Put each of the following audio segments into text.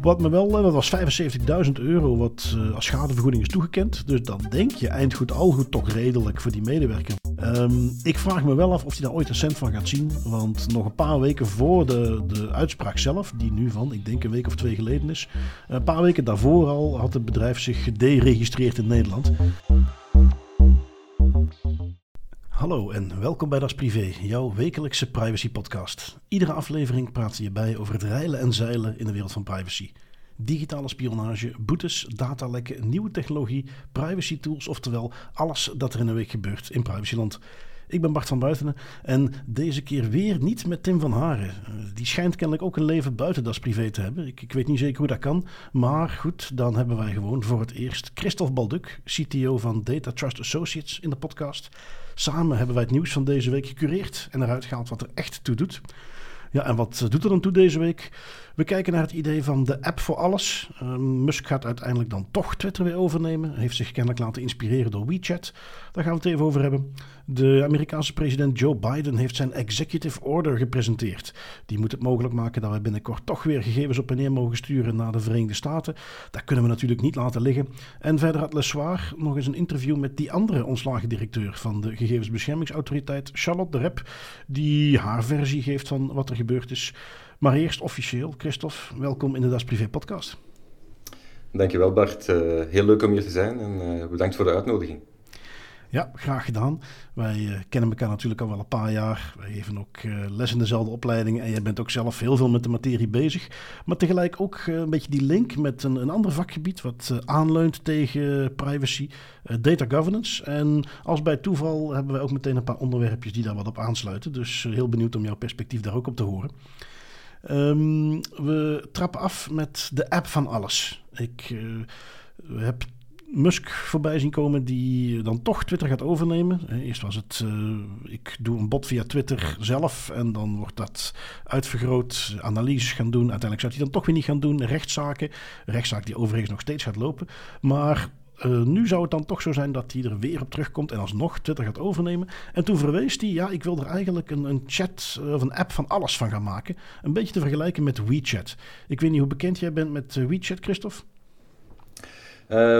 Wat me wel, dat was 75.000 euro wat uh, als schadevergoeding is toegekend. Dus dan denk je eind goed al goed toch redelijk voor die medewerker. Um, ik vraag me wel af of hij daar ooit een cent van gaat zien. Want nog een paar weken voor de, de uitspraak zelf, die nu van, ik denk een week of twee geleden is. Een paar weken daarvoor al had het bedrijf zich gederegistreerd in Nederland. Hallo en welkom bij Das Privé, jouw wekelijkse privacy podcast. Iedere aflevering praat je bij over het reilen en zeilen in de wereld van privacy. Digitale spionage, boetes, datalekken, nieuwe technologie, privacy tools, oftewel alles dat er in een week gebeurt in privacyland. Ik ben Bart van Buitenen en deze keer weer niet met Tim van Haren. Die schijnt kennelijk ook een leven buiten das privé te hebben. Ik, ik, weet niet zeker hoe dat kan. Maar goed, dan hebben wij gewoon voor het eerst Christophe Balduc, CTO van Data Trust Associates, in de podcast. Samen hebben wij het nieuws van deze week gecureerd en eruit gehaald wat er echt toe doet. Ja, en wat doet er dan toe deze week? We kijken naar het idee van de app voor alles. Uh, Musk gaat uiteindelijk dan toch Twitter weer overnemen. Heeft zich kennelijk laten inspireren door WeChat. Daar gaan we het even over hebben. De Amerikaanse president Joe Biden heeft zijn executive order gepresenteerd. Die moet het mogelijk maken dat we binnenkort toch weer gegevens op en neer mogen sturen naar de Verenigde Staten. Dat kunnen we natuurlijk niet laten liggen. En verder had Le Soir nog eens een interview met die andere ontslagen directeur van de Gegevensbeschermingsautoriteit, Charlotte de Rep, die haar versie geeft van wat er gebeurd is. Maar eerst officieel, Christophe, welkom in de Das Privé podcast. Dankjewel Bart, uh, heel leuk om hier te zijn en uh, bedankt voor de uitnodiging. Ja, graag gedaan. Wij uh, kennen elkaar natuurlijk al wel een paar jaar. Wij geven ook les in dezelfde opleiding en jij bent ook zelf heel veel met de materie bezig. Maar tegelijk ook een beetje die link met een, een ander vakgebied wat aanleunt tegen privacy, data governance. En als bij toeval hebben wij ook meteen een paar onderwerpjes die daar wat op aansluiten. Dus heel benieuwd om jouw perspectief daar ook op te horen. Um, we trappen af met de app van alles. Ik uh, heb Musk voorbij zien komen die dan toch Twitter gaat overnemen. Eerst was het, uh, ik doe een bot via Twitter zelf en dan wordt dat uitvergroot, analyses gaan doen. Uiteindelijk zou hij dan toch weer niet gaan doen, rechtszaken. Rechtszaak die overigens nog steeds gaat lopen. Maar uh, nu zou het dan toch zo zijn dat hij er weer op terugkomt en alsnog Twitter gaat overnemen. En toen verwees hij, ja, ik wil er eigenlijk een, een chat of een app van alles van gaan maken. Een beetje te vergelijken met WeChat. Ik weet niet hoe bekend jij bent met uh, WeChat, Christophe?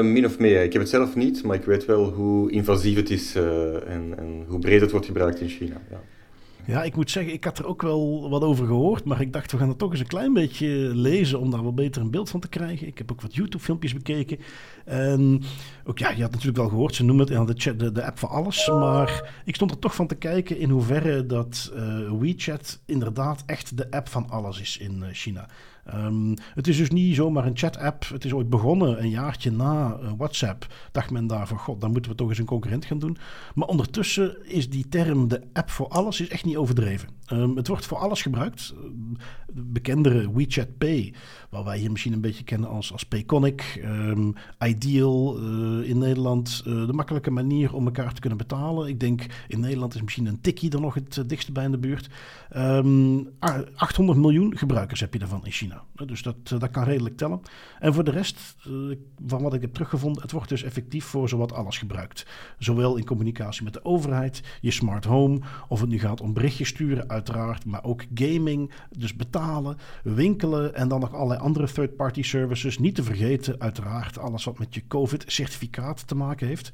Min of meer. Ik heb het zelf niet, maar ik weet wel hoe invasief het is en, en, hoe breed het wordt gebruikt in China. Ja. Ja, ik moet zeggen, ik had er ook wel wat over gehoord. Maar ik dacht, we gaan er toch eens een klein beetje lezen om daar wel beter een beeld van te krijgen. Ik heb ook wat YouTube-filmpjes bekeken. En ook ja, je had natuurlijk wel gehoord, ze noemen het de, chat, de, de app van alles. Maar ik stond er toch van te kijken in hoeverre dat uh, WeChat inderdaad echt de app van alles is in uh, China. Um, het is dus niet zomaar een chat-app. Het is ooit begonnen een jaartje na uh, WhatsApp. Dacht men daar van, god, dan moeten we toch eens een concurrent gaan doen. Maar ondertussen is die term de app voor alles is echt niet overdreven. Um, het wordt voor alles gebruikt. De bekendere WeChat Pay, waar wij hier misschien een beetje kennen als, als Payconic, um, Ideal uh, in Nederland. Uh, de makkelijke manier om elkaar te kunnen betalen. Ik denk in Nederland is misschien een tikkie er nog het dichtste bij in de buurt. 800 miljoen gebruikers heb je daarvan in China. Dus dat, eh, dat kan redelijk tellen. En voor de rest, eh, van wat ik heb teruggevonden, het wordt dus effectief voor zowat alles gebruikt. Zowel in communicatie met de overheid, je smart home, of het nu gaat om berichtjes sturen, uiteraard, maar ook gaming, dus betalen, winkelen en dan nog allerlei andere third-party services. Niet te vergeten, uiteraard, alles wat met je COVID-certificaat te maken heeft.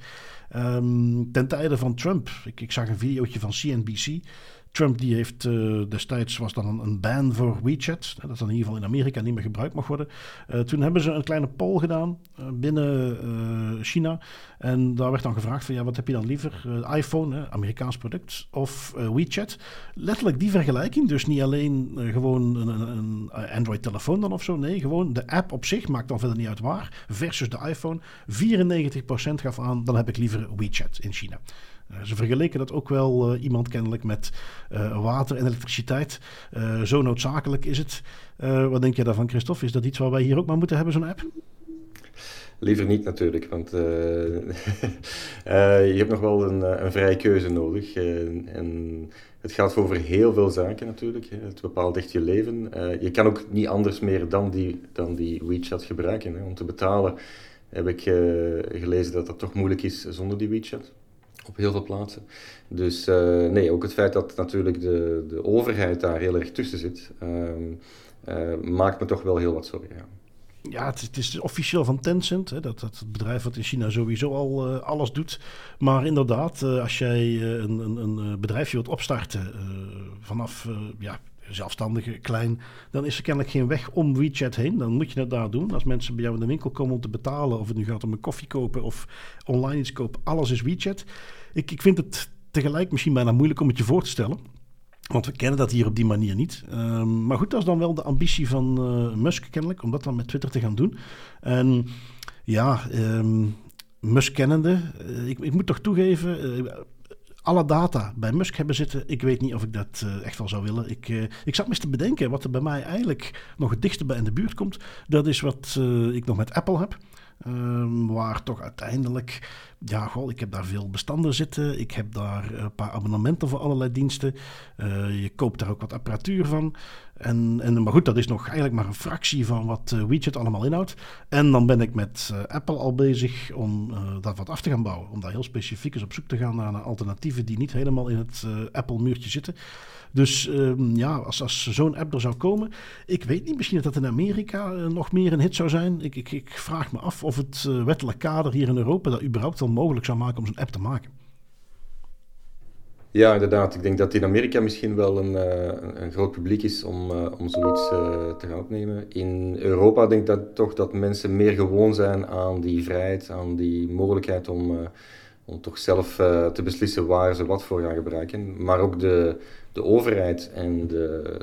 Um, ten tijde van Trump, ik, ik zag een videootje van CNBC. Trump die heeft uh, destijds was dan een, ban voor WeChat, dat dan in ieder geval in Amerika niet meer gebruikt mag worden. Uh, toen hebben ze een kleine poll gedaan uh, binnen China en daar werd dan gevraagd van ja, wat heb je dan liever, iPhone, Amerikaans product, of WeChat? Letterlijk die vergelijking, dus niet alleen gewoon een, een Android telefoon dan of zo, nee, gewoon de app op zich maakt dan verder niet uit waar, versus de iPhone. 94% gaf aan, dan heb ik liever WeChat in China. Uh, ze vergeleken dat ook wel uh, iemand kennelijk met uh, water en elektriciteit. zo noodzakelijk is het. wat denk je daarvan, Christophe? Is dat iets waar wij hier ook maar moeten hebben, zo'n app? Liever niet natuurlijk, want je hebt nog wel een, een vrije keuze nodig. en het gaat over heel veel zaken natuurlijk. Het bepaalt echt je leven. je kan ook niet anders meer dan die, dan die WeChat gebruiken. Hè. Om te betalen heb ik gelezen dat dat toch moeilijk is zonder die WeChat op heel veel plaatsen. Dus nee, ook het feit dat natuurlijk de, de overheid daar heel erg tussen zit, ehm, maakt me toch wel heel wat zorgen. Ja. Ja, het, is officieel van Tencent. Hè, dat, dat het bedrijf wat in China sowieso al uh, alles doet. Maar inderdaad, als jij een, een, een, bedrijfje wilt opstarten vanaf ja, zelfstandige, klein, dan is er kennelijk geen weg om WeChat heen. Dan moet je het daar doen. Als mensen bij jou in de winkel komen om te betalen, of het nu gaat om een koffie kopen of online iets kopen, alles is WeChat. Ik, ik vind het tegelijk misschien bijna moeilijk om het je voor te stellen. Want we kennen dat hier op die manier niet. Ehm, maar goed, dat is dan wel de ambitie van uh, Musk kennelijk, om dat dan met Twitter te gaan doen. En ja, um, Musk kennende, uh, ik, ik, moet toch toegeven, uh, alle data bij Musk hebben zitten. Ik weet niet of ik dat echt wel zou willen. Ik, ik zat me te bedenken, wat er bij mij eigenlijk nog het dichtste bij in de buurt komt. Dat is wat ik nog met Apple heb. Um, waar toch uiteindelijk ja, goh, ik heb daar veel bestanden zitten. Ik heb daar een paar abonnementen voor allerlei diensten. Uh, je koopt daar ook wat apparatuur van. En, en, maar goed, dat is nog eigenlijk maar een fractie van wat uh, WeChat allemaal inhoudt. En dan ben ik met uh, Apple al bezig om dat wat af te gaan bouwen. Om daar heel specifiek eens op zoek te gaan naar alternatieven die niet helemaal in het Apple-muurtje zitten. Dus um, ja, als, als zo'n app er zou komen. Ik weet niet, misschien dat dat in Amerika nog meer een hit zou zijn. Ik, ik, ik vraag me af of het wettelijk kader hier in Europa dat überhaupt wel mogelijk zou maken om zo'n app te maken. Ja, inderdaad. Ik denk dat in Amerika misschien wel een, uh, een groot publiek is om, om zoiets te gaan opnemen. In Europa denk ik dat toch dat mensen meer gewoon zijn aan die vrijheid, aan die mogelijkheid om, om toch zelf te beslissen waar ze wat voor gaan gebruiken. Maar ook de, de overheid en de,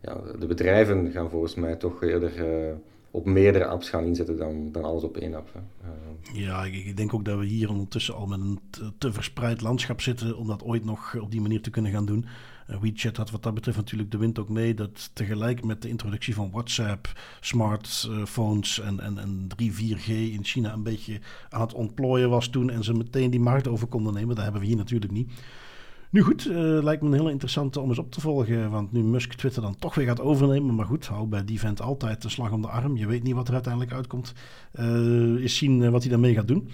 ja, de bedrijven gaan volgens mij toch eerder uh, op meerdere apps gaan inzetten dan, dan alles op één app. Uh. Ja, ik, denk ook dat we hier ondertussen al met een te, verspreid landschap zitten om dat ooit nog op die manier te kunnen gaan doen. Uh, WeChat had wat dat betreft natuurlijk de wind ook mee dat tegelijk met de introductie van WhatsApp, smartphones en, en, en 3, 4G in China een beetje aan het ontplooien was toen en ze meteen die markt over konden nemen. Dat hebben we hier natuurlijk niet. Nu goed, uh, lijkt me een heel interessante om eens op te volgen. Want nu Musk Twitter dan toch weer gaat overnemen. Maar goed, hou bij die vent altijd de slag om de arm. Je weet niet wat er uiteindelijk uitkomt. Uh, eens zien uh, wat hij daarmee gaat doen.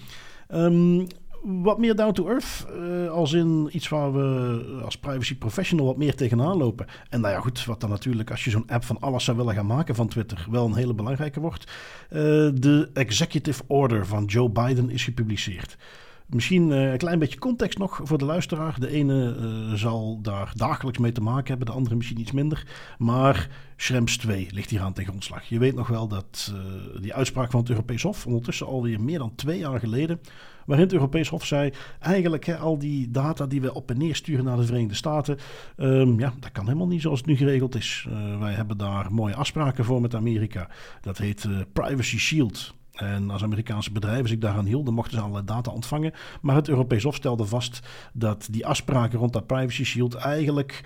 Um, wat meer down to earth. als in iets waar we als privacy professional wat meer tegenaan lopen. En nou ja, goed, wat dan natuurlijk als je zo'n app van alles zou willen gaan maken van Twitter, wel een hele belangrijke wordt. de executive order van Joe Biden is gepubliceerd. Misschien uh, een klein beetje context nog voor de luisteraar. De ene uh, zal daar dagelijks mee te maken hebben, de andere misschien iets minder. Maar Schrems 2 ligt hier aan ten grondslag. Je weet nog wel dat uh, die uitspraak van het Europees Hof, ondertussen alweer meer dan twee jaar geleden, waarin het Europees Hof zei: eigenlijk hè, al die data die we op en neer sturen naar de Verenigde Staten, um, ja, dat kan helemaal niet zoals het nu geregeld is. wij hebben daar mooie afspraken voor met Amerika. Dat heet Privacy Shield. En als Amerikaanse bedrijven zich daaraan hielden, mochten ze allerlei data ontvangen. Maar het Europees Hof stelde vast dat die afspraken rond dat Privacy Shield eigenlijk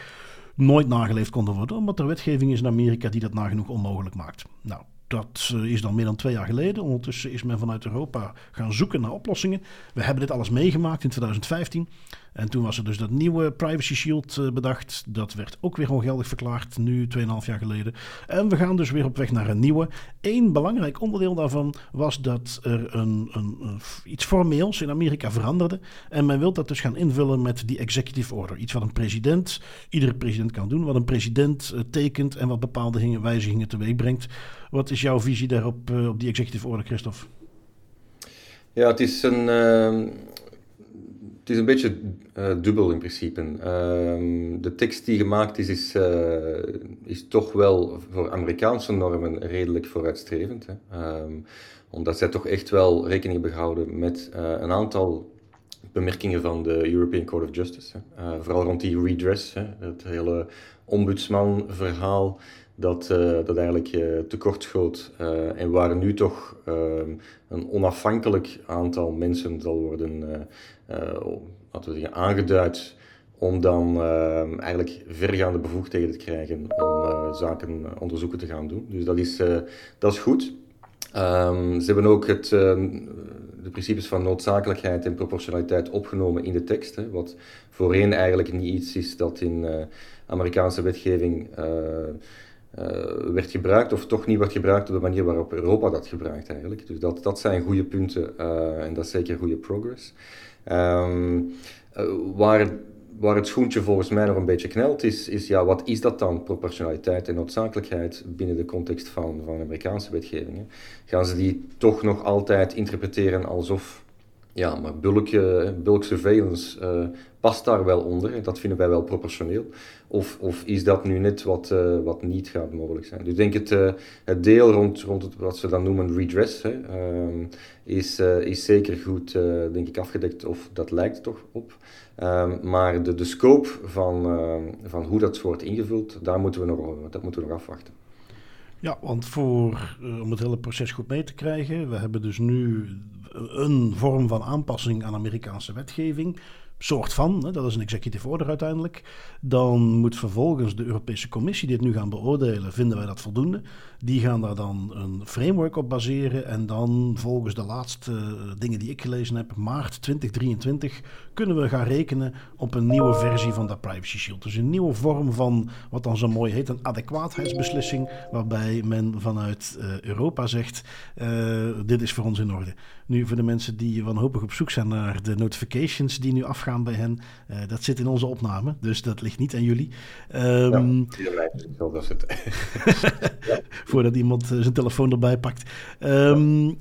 nooit nageleefd konden worden, omdat er wetgeving is in Amerika die dat nagenoeg onmogelijk maakt. Nou, dat eh, is dan meer dan twee jaar geleden. Ondertussen is men vanuit Europa gaan zoeken naar oplossingen. We hebben dit alles meegemaakt in 2015. En toen was er dus dat nieuwe Privacy Shield eh, bedacht. Dat werd ook weer ongeldig verklaard, nu 2,5 jaar geleden. En we gaan dus weer op weg naar een nieuwe. Eén belangrijk onderdeel daarvan was dat er een, een, iets formeels in Amerika veranderde. En men wil dat dus gaan invullen met die executive order. Iets wat een president, iedere president kan doen, wat een president uh, tekent en wat bepaalde wijzigingen teweeg brengt. Wat is jouw visie daarop, uh, op die executive order, Christophe? Ja, het is een, uh, het is een beetje uh, dubbel in principe. Uh, de tekst die gemaakt is, is, uh, is toch wel voor Amerikaanse normen redelijk vooruitstrevend. Hè? Um, omdat zij toch echt wel rekening hebben gehouden met een aantal bemerkingen van de European Court of Justice. Hè? vooral rond die redress, hè? het hele ombudsman-verhaal dat, dat eigenlijk tekort schoot. en waar nu toch ehm, een onafhankelijk aantal mensen zal worden uh, laten we aangeduid om dan uh, eigenlijk vergaande bevoegdheden te krijgen om uh, zaken, onderzoeken te gaan doen. Dus dat is, dat is goed. Um, ze hebben ook het, de principes van noodzakelijkheid en proportionaliteit opgenomen in de tekst, hè, wat voorheen eigenlijk niet iets is dat in Amerikaanse wetgeving werd gebruikt, of toch niet wordt gebruikt op de manier waarop Europa dat gebruikt eigenlijk. Dus dat, dat zijn goede punten en dat is zeker goede progress. Um, waar, waar het schoentje volgens mij nog een beetje knelt, is, is ja, wat is dat dan, proportionaliteit en noodzakelijkheid binnen de context van, van Amerikaanse wetgevingen? Gaan ze die toch nog altijd interpreteren alsof ja, maar bulk, bulk surveillance uh, past daar wel onder. Dat vinden wij wel proportioneel. Of, of is dat nu net wat, uh, wat niet gaat mogelijk zijn? Dus ik denk het, uh, het deel rond, rond het, wat ze dan noemen redress, hè, um, is, is zeker goed denk ik afgedekt, of dat lijkt toch op. Um, maar de, de scope van, van hoe dat wordt ingevuld, daar moeten we nog, dat moeten we nog afwachten. Ja, want voor, om het hele proces goed mee te krijgen, we hebben dus nu een vorm van aanpassing aan Amerikaanse wetgeving soort van, dat is een executive order uiteindelijk. Dan moet vervolgens de Europese Commissie dit nu gaan beoordelen. Vinden wij dat voldoende? Die gaan daar dan een framework op baseren. En dan volgens de laatste eh, dingen die ik gelezen heb, maart 2023, kunnen we gaan rekenen op een nieuwe versie van dat Privacy Shield. Dus een nieuwe vorm van wat dan zo mooi heet een adequaatheidsbeslissing. Waarbij men vanuit uh, Europa zegt: uh, dit is voor ons in orde. Nu, voor de mensen die wanhopig op zoek zijn naar de notifications die nu afgaan bij hen, uh, dat zit in onze opname. Dus dat ligt niet aan jullie. Um, ja, dat voordat iemand eh, zijn telefoon erbij pakt. Um,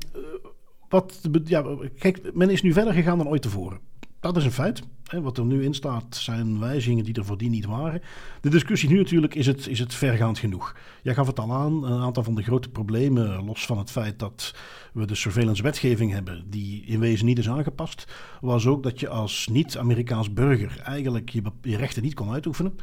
wat, ja, kijk, men is nu verder gegaan dan ooit tevoren. Dat is een feit. Wat er nu in staat zijn wijzigingen die er voordien niet waren. De discussie nu natuurlijk is het, is het vergaand genoeg. Jij gaf het al aan, een aantal van de grote problemen, los van het feit dat we de surveillance wetgeving hebben, die in wezen niet is aangepast, was ook dat je als niet-Amerikaans burger eigenlijk je, je rechten niet kon uitoefenen.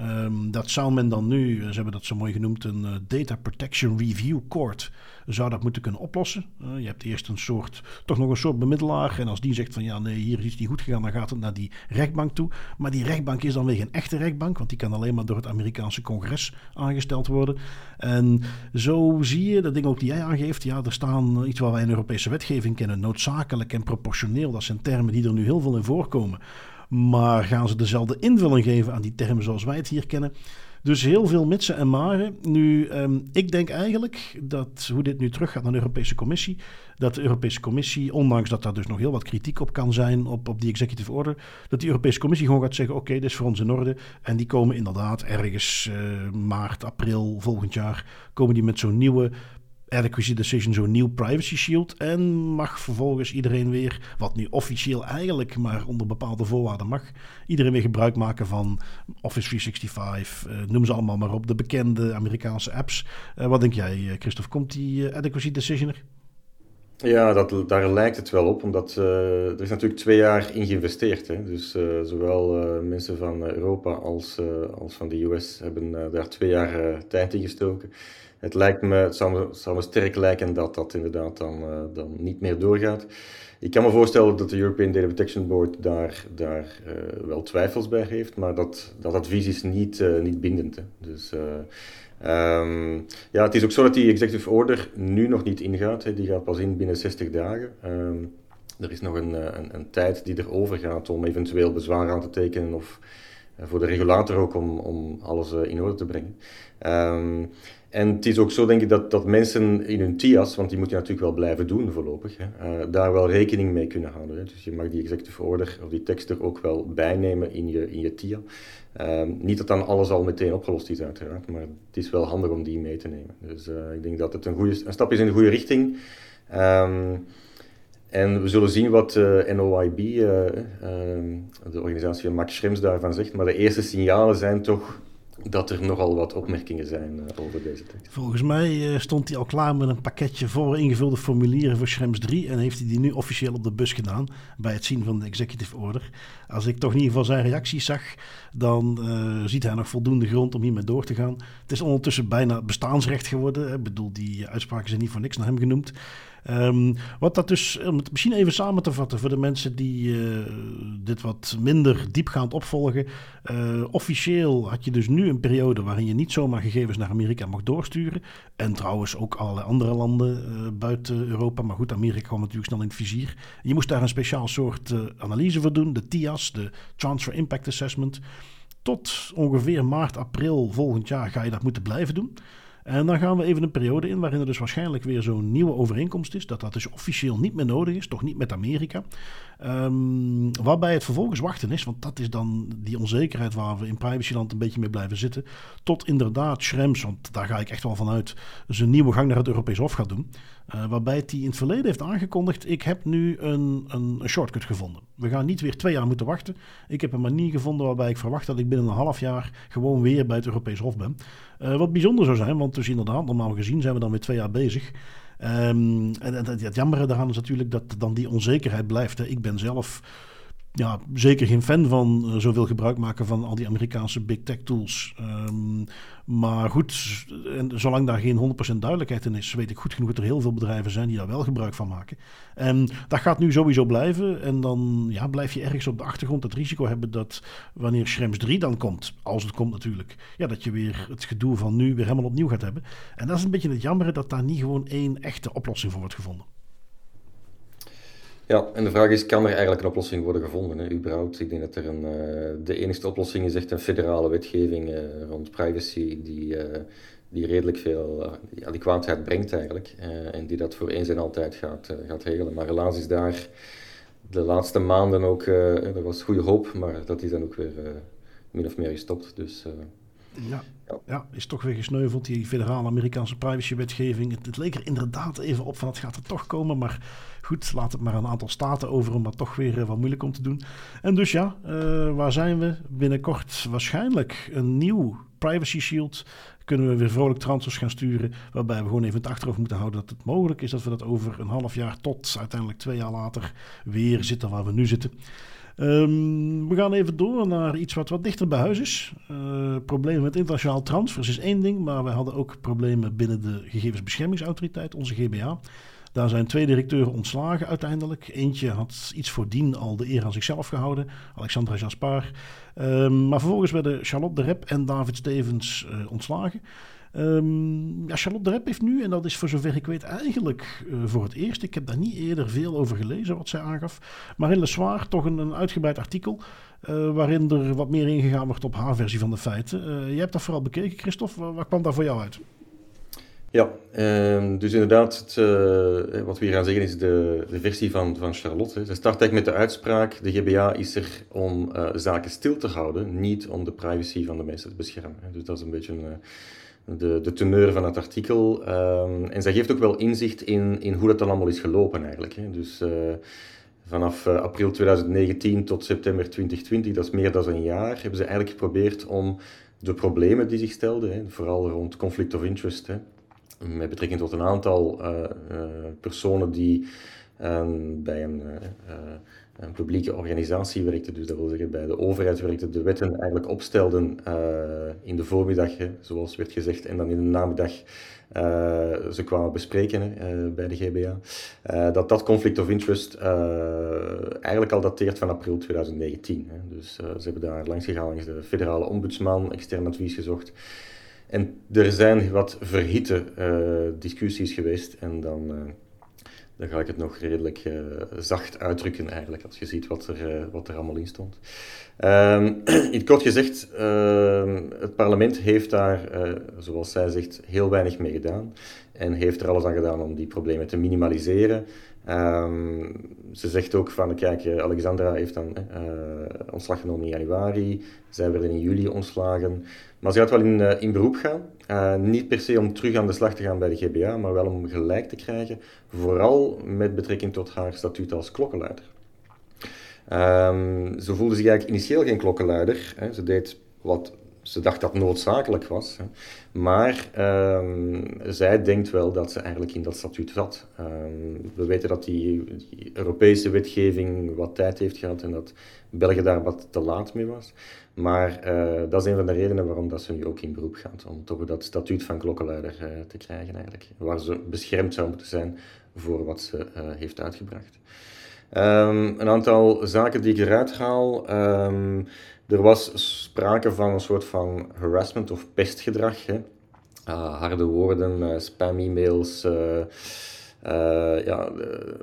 Um, dat zou men dan nu, ze hebben dat zo mooi genoemd, een uh, Data Protection Review Court, zou dat moeten kunnen oplossen. Uh, je hebt eerst een soort, toch nog een soort bemiddelaar. En als die zegt van ja, nee, hier is iets niet goed gegaan, dan gaat het naar die rechtbank toe. Maar die rechtbank is dan weer geen echte rechtbank, want die kan alleen maar door het Amerikaanse congres aangesteld worden. En zo zie je, dat ding ook die jij aangeeft, ja, er staan iets wat wij in Europese wetgeving kennen, noodzakelijk en proportioneel. Dat zijn termen die er nu heel veel in voorkomen. Maar gaan ze dezelfde invulling geven aan die termen zoals wij het hier kennen? Dus heel veel mitsen en maren. Nu, um, ik denk eigenlijk dat hoe dit nu teruggaat naar de Europese Commissie, dat de Europese Commissie, ondanks dat daar dus nog heel wat kritiek op kan zijn op, op die executive order, dat die Europese Commissie gewoon gaat zeggen: oké, dit is voor ons in orde. En die komen inderdaad ergens uh, maart, april volgend jaar, komen die met zo'n nieuwe adequacy decision zo'n nieuw privacy shield. En mag vervolgens iedereen weer, wat nu officieel eigenlijk maar onder bepaalde voorwaarden mag, iedereen weer gebruik maken van Office 365. Uh, noem ze allemaal maar op, de bekende Amerikaanse apps. Uh, wat denk jij, eh, Christophe? Komt die adequacy decision er? Ja, dat, daar lijkt het wel op, omdat er is natuurlijk twee jaar in geïnvesteerd. Hè. Dus zowel mensen van Europa als, als van de US hebben daar twee jaar tijd in gestoken het lijkt me, het zou me, sterk lijken dat dat inderdaad dan, uh, dan niet meer doorgaat. Ik kan me voorstellen dat de European Data Protection Board daar, daar uh, wel twijfels bij heeft, maar dat, dat advies is niet, uh, niet bindend. Hè. Dus um, ja, het is ook zo dat die executive order nu nog niet ingaat. Hè. Die gaat pas in binnen 60 dagen. Um, er is nog een, een, een, tijd die erover gaat om eventueel bezwaar aan te tekenen of voor de regulator ook om, om alles in orde te brengen. Um, en het is ook zo, denk ik, dat, dat mensen in hun TIA's, want die moet je natuurlijk wel blijven doen voorlopig, hè, uh, daar wel rekening mee kunnen houden. Hè. Dus je mag die executive order of die tekst er ook wel bijnemen in je, in je TIA. Uh, niet dat dan alles al meteen opgelost is, uiteraard, maar het is wel handig om die mee te nemen. Dus uh, ik denk dat het een, goede, een stap is in de goede richting. Um, en we zullen zien wat uh, NOIB, de organisatie van Max Schrems, daarvan zegt. Maar de eerste signalen zijn toch dat er nogal wat opmerkingen zijn uh, over deze tekst. Volgens mij uh, stond hij al klaar met een pakketje voor ingevulde formulieren voor Schrems 3 en heeft hij die nu officieel op de bus gedaan bij het zien van de executive order. Als ik toch in ieder geval zijn reacties zag, dan uh, ziet hij nog voldoende grond om hiermee door te gaan. Het is ondertussen bijna bestaansrecht geworden. Ik bedoel, die uitspraken zijn niet voor niks naar hem genoemd. Um, wat dat dus, om het misschien even samen te vatten voor de mensen die uh, dit wat minder diepgaand opvolgen. Uh, officieel had je dus nu een periode waarin je niet zomaar gegevens naar Amerika mag doorsturen. En trouwens ook allerlei andere landen uh, buiten Europa. Maar goed, Amerika kwam natuurlijk snel in het vizier. Je moest daar een speciaal soort analyse voor doen, de TIAS, de Transfer Impact Assessment. Tot ongeveer maart, april volgend jaar ga je dat moeten blijven doen. En dan gaan we even een periode in waarin er dus waarschijnlijk weer zo'n nieuwe overeenkomst is. Dat dat dus officieel niet meer nodig is, toch niet met Amerika. Um, waarbij het vervolgens wachten is, want dat is dan die onzekerheid waar we in privacyland een beetje mee blijven zitten. Tot inderdaad Schrems, want daar ga ik echt wel vanuit, zijn nieuwe gang naar het Europees Hof gaat doen. Uh, waarbij hij in het verleden heeft aangekondigd: Ik heb nu een, een, een, shortcut gevonden. We gaan niet weer twee jaar moeten wachten. Ik heb een manier gevonden waarbij ik verwacht dat ik binnen een half jaar gewoon weer bij het Europees Hof ben. Uh, wat bijzonder zou zijn, want dus inderdaad, normaal gezien zijn we dan weer twee jaar bezig. Um, en, en, het jammere daaraan is natuurlijk dat dan die onzekerheid blijft. Hè. Ik ben zelf ja, zeker geen fan van uh, zoveel gebruik maken van al die Amerikaanse big tech tools. Um, maar goed, en zolang daar geen 100% duidelijkheid in is, weet ik goed genoeg dat er heel veel bedrijven zijn die daar wel gebruik van maken. En dat gaat nu sowieso blijven. En dan ja, blijf je ergens op de achtergrond het risico hebben dat wanneer Schrems 3 dan komt, als het komt natuurlijk, ja, dat je weer het gedoe van nu weer helemaal opnieuw gaat hebben. En dat is een beetje het jammer dat daar niet gewoon één echte oplossing voor wordt gevonden. Ja, en de vraag is, kan er eigenlijk een oplossing worden gevonden, hè, überhaupt? Ik denk dat er een, uh, de enige oplossing is echt een federale wetgeving uh, rond privacy die, uh, die redelijk veel die adequaatheid brengt eigenlijk en die dat voor eens en altijd gaat, gaat regelen. Maar helaas is daar de laatste maanden ook, er was goede hoop, maar dat is dan ook weer min of meer gestopt. Dus ja, ja. is toch weer gesneuveld, die federale Amerikaanse privacywetgeving. Het, het leek er inderdaad even op van het gaat er toch komen, maar laat het maar een aantal staten over om dat toch weer uh, wat moeilijk om te doen. En dus ja, uh, waar zijn we? Binnenkort waarschijnlijk een nieuw privacy shield. Kunnen we weer vrolijk transfers gaan sturen, waarbij we gewoon even het achterhoofd moeten houden dat het mogelijk is dat we dat over een half jaar tot uiteindelijk twee jaar later weer zitten waar we nu zitten. Um, we gaan even door naar iets wat wat dichter bij huis is. Uh, problemen met internationaal transfers is één ding, maar we hadden ook problemen binnen de Gegevensbeschermingsautoriteit, onze GBA. Daar zijn twee directeuren ontslagen uiteindelijk. Eentje had iets voordien al de eer aan zichzelf gehouden, Alexandra Jaspar. Um, maar vervolgens werden Charlotte de Rep en David Stevens uh, ontslagen. Um, ja, Charlotte de Rep heeft nu, en dat is voor zover ik weet eigenlijk uh, voor het eerst, ik heb daar niet eerder veel over gelezen wat zij aangaf, maar in Le Soir toch een, een uitgebreid artikel uh, waarin er wat meer ingegaan wordt op haar versie van de feiten. Uh, jij hebt dat vooral bekeken, Christophe. Wat kwam daar voor jou uit? Ja, uh, dus inderdaad, het, uh, wat we hier gaan zeggen is de, de versie van, van Charlotte. Ze start eigenlijk met de uitspraak, de GBA is er om uh, zaken stil te houden, niet om de privacy van de mensen te beschermen. Dus dat is een beetje de, de teneur van het artikel. Um, en zij geeft ook wel inzicht in, in hoe dat allemaal is gelopen eigenlijk. Hè. Dus vanaf april 2019 tot september 2020, dat is meer dan een jaar, hebben ze eigenlijk geprobeerd om de problemen die zich stelden, hè, vooral rond conflict of interest, met betrekking tot een aantal uh, personen die bij een een publieke organisatie werkte, dus dat wil zeggen bij de overheid werkte, de wetten eigenlijk opstelden in de voormiddag, zoals werd gezegd, en dan in de namiddag ze kwamen bespreken bij de GBA, dat dat conflict of interest eigenlijk al dateert van april 2019. Hè. Dus ze hebben daar langs gegaan langs de federale ombudsman, extern advies gezocht. En er zijn wat verhitte discussies geweest en dan dan ga ik het nog redelijk uh, zacht uitdrukken eigenlijk, als je ziet wat er, wat er allemaal in stond. Um, in kort gezegd, uh, het parlement heeft daar, eh, zoals zij zegt, heel weinig mee gedaan. En heeft er alles aan gedaan om die problemen te minimaliseren. Um, ze zegt ook van, kijk, Alexandra heeft dan ontslag genomen in januari. Zij werden in juli ontslagen. Maar ze gaat wel in, in beroep gaan. Uh, niet per se om terug aan de slag te gaan bij de GBA, maar wel om gelijk te krijgen, vooral met betrekking tot haar statuut als klokkenluider. Um, ze voelde zich eigenlijk initieel geen klokkenluider. Hè. Ze deed wat ze dacht dat noodzakelijk was. Hè. Maar um, zij denkt wel dat ze eigenlijk in dat statuut zat. Um, we weten dat die, Europese wetgeving wat tijd heeft gehad en dat België daar wat te laat mee was. Maar uh, dat is een van de redenen waarom dat ze nu ook in beroep gaat. Om toch dat statuut van klokkenluider uh, te krijgen eigenlijk. Waar ze beschermd zou moeten zijn voor wat ze uh, heeft uitgebracht. Um, een aantal zaken die ik eruit haal. Er was sprake van een soort van harassment of pestgedrag. Hè. Uh, harde woorden, uh, spam-e-mails, uh, ja,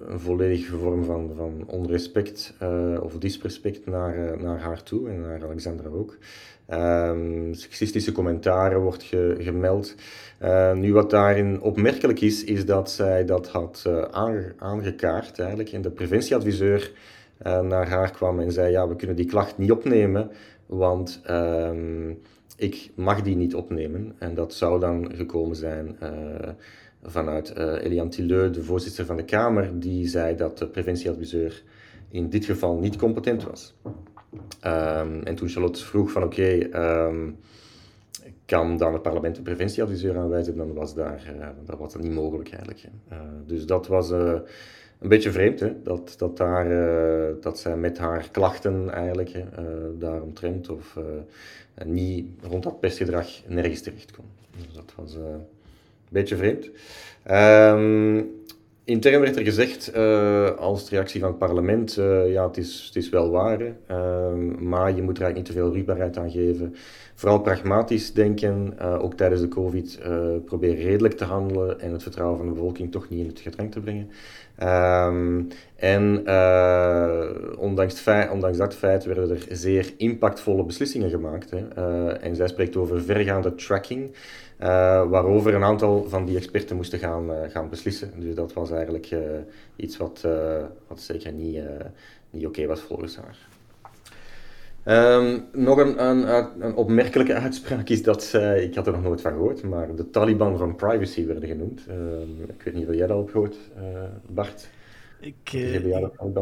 een volledige vorm van, van onrespect of disrespect naar, naar haar toe en naar Alexandra ook. Um, sexistische commentaren wordt gemeld. Uh, nu wat daarin opmerkelijk is, is dat zij dat had aangekaart eigenlijk. En de preventieadviseur naar haar kwam en zei, ja, we kunnen die klacht niet opnemen, want um, ik mag die niet opnemen. En dat zou dan gekomen zijn vanuit Eliane Tilleux, de voorzitter van de Kamer, die zei dat de preventieadviseur in dit geval niet competent was. Um, en toen Charlotte vroeg van oké, um, kan dan het parlement een preventieadviseur aanwijzen, dan was daar, uh, dat was dat niet mogelijk eigenlijk. Uh, dus dat was uh, een beetje vreemd, hè? Dat, dat, daar, dat zij met haar klachten eigenlijk daaromtrent of niet rond dat pestgedrag nergens terecht kon. Dus dat was een beetje vreemd. Um, Intern werd er gezegd, uh, als reactie van het parlement, uh, ja, het is, het is wel waar, uh, maar je moet er eigenlijk niet te veel aan geven. Vooral pragmatisch denken, uh, ook tijdens de COVID, probeer redelijk te handelen en het vertrouwen van de bevolking toch niet in het gedrang te brengen. Um, en ondanks, ondanks, dat feit werden er zeer impactvolle beslissingen gemaakt. Hè. en zij spreekt over vergaande tracking. Uh, waarover een aantal van die experten moesten gaan, uh, gaan beslissen. Dus dat was eigenlijk uh, iets wat, wat zeker niet, niet oké okay was volgens haar. Um, nog een, een, een, opmerkelijke uitspraak is dat zij, ik had er nog nooit van gehoord, maar de Taliban van privacy werden genoemd. Um, ik weet niet of jij dat op gehoord, Bart? Ik,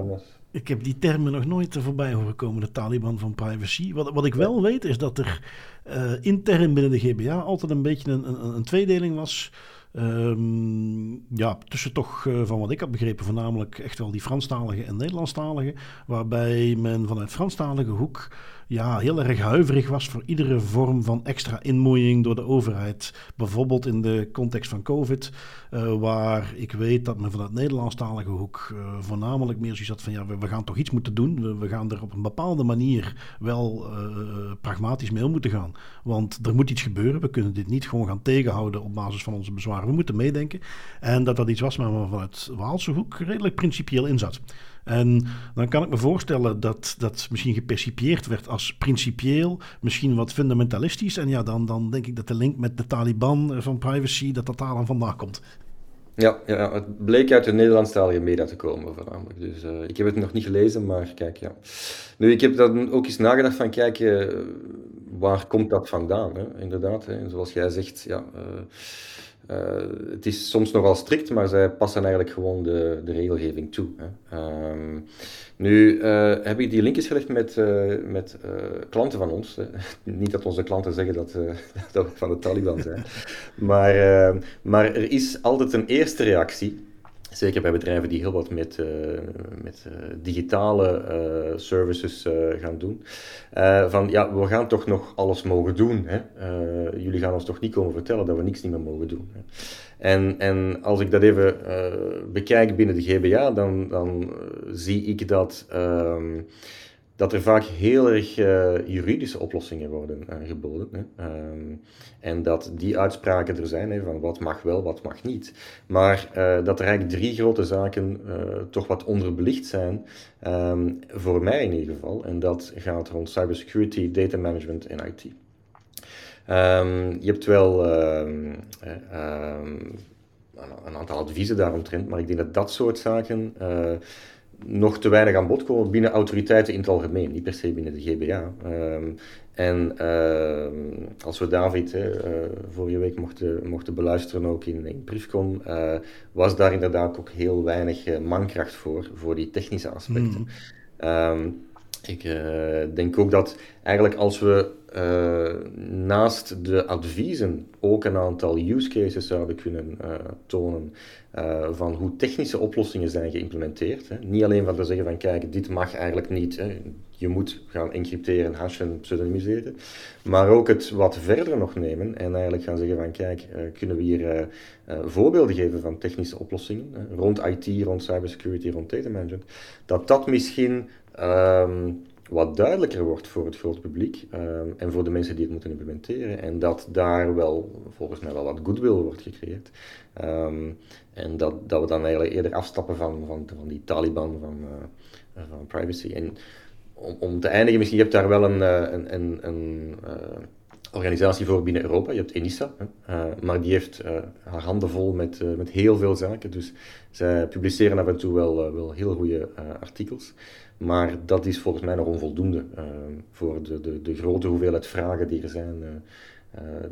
was. Ik heb die termen nog nooit voorbij horen komen, de Taliban van privacy. Wat, wat ik wel weet is dat er uh, intern binnen de GBA altijd een beetje een, een, een tweedeling was. Um, ja, tussen toch uh, van wat ik had begrepen, voornamelijk echt wel die Franstalige en Nederlandstalige. Waarbij men vanuit Franstalige hoek ja, heel erg huiverig was voor iedere vorm van extra inmoeiing door de overheid. Bijvoorbeeld in de context van COVID, uh, waar ik weet dat men vanuit Nederlandstalige hoek uh, voornamelijk meer zoiets had van ja, we, gaan toch iets moeten doen. We, gaan er op een bepaalde manier wel uh, pragmatisch mee om moeten gaan. Want er moet iets gebeuren. We kunnen dit niet gewoon gaan tegenhouden op basis van onze bezwaren. We moeten meedenken. En dat dat iets was waar we vanuit Waalse hoek redelijk principieel in zat. En dan kan ik me voorstellen dat dat misschien gepercipieerd werd als principieel, misschien wat fundamentalistisch. En ja, dan, dan denk ik dat de link met de Taliban eh, van privacy, dat dat daar dan vandaan komt. Ja, ja, het bleek uit de Nederlandstalige media te komen voornamelijk. Dus uh, ik heb het nog niet gelezen, maar kijk, ja. Nu, ik heb dan ook eens nagedacht van, kijk, uh, waar komt dat vandaan? Hè? Inderdaad, hè? zoals jij zegt, ja... het is soms nogal strikt, maar zij passen eigenlijk gewoon de, de regelgeving toe. Hè. Um, nu uh, heb ik die linkjes gelegd met, uh, met klanten van ons. Niet dat onze klanten zeggen dat, dat we van de Taliban zijn. maar, maar er is altijd een eerste reactie Zeker bij bedrijven die heel wat met, uh, met uh, digitale uh, services gaan doen. van ja, we gaan toch nog alles mogen doen. Hè? jullie gaan ons toch niet komen vertellen dat we niks niet meer mogen doen. Hè? En, en als ik dat even bekijk binnen de GBA, dan, dan zie ik dat. Ehm, dat er vaak heel erg uh, juridische oplossingen worden aangeboden. Hè. Um, en dat die uitspraken er zijn hè, van wat mag wel, wat mag niet. Maar uh, dat er eigenlijk drie grote zaken uh, toch wat onderbelicht zijn, um, voor mij in ieder geval. En dat gaat rond cybersecurity, data management en IT. Ehm, je hebt wel een aantal adviezen daaromtrent, maar ik denk dat dat soort zaken nog te weinig aan bod komen binnen autoriteiten in het algemeen, niet per se binnen de GBA. Um, en uh, als we David uh, vorige week mochten, mochten beluisteren, ook in, in Briefcom, uh, was daar inderdaad ook heel weinig eh, mankracht voor, voor die technische aspecten. Mm. Um, ik denk ook dat eigenlijk als we naast de adviezen ook een aantal use cases zouden kunnen tonen uh, van hoe technische oplossingen zijn geïmplementeerd. Hè. Niet alleen van te zeggen van kijk, dit mag eigenlijk niet. Hè. Je moet gaan encrypteren, hashen, pseudonymiseren. Maar ook het wat verder nog nemen en eigenlijk gaan zeggen van kijk, uh, kunnen we hier uh, voorbeelden geven van technische oplossingen rond IT, rond cybersecurity, rond data management. Dat dat misschien um, wat duidelijker wordt voor het grote publiek ehm, en voor de mensen die het moeten implementeren. En dat daar wel, volgens mij wel wat goodwill wordt gecreëerd. Ehm, en dat, dat we dan eigenlijk eerder afstappen van, van, van die Taliban van, uh, van privacy. En om, te eindigen, misschien, je daar wel een, een, een, een organisatie voor binnen Europa. Je hebt ENISA, hè, maar die heeft haar handen vol met, met heel veel zaken. Dus zij publiceren af en toe wel, wel heel goede artikels. Maar dat is volgens mij nog onvoldoende voor de, de, de, grote hoeveelheid vragen die er zijn,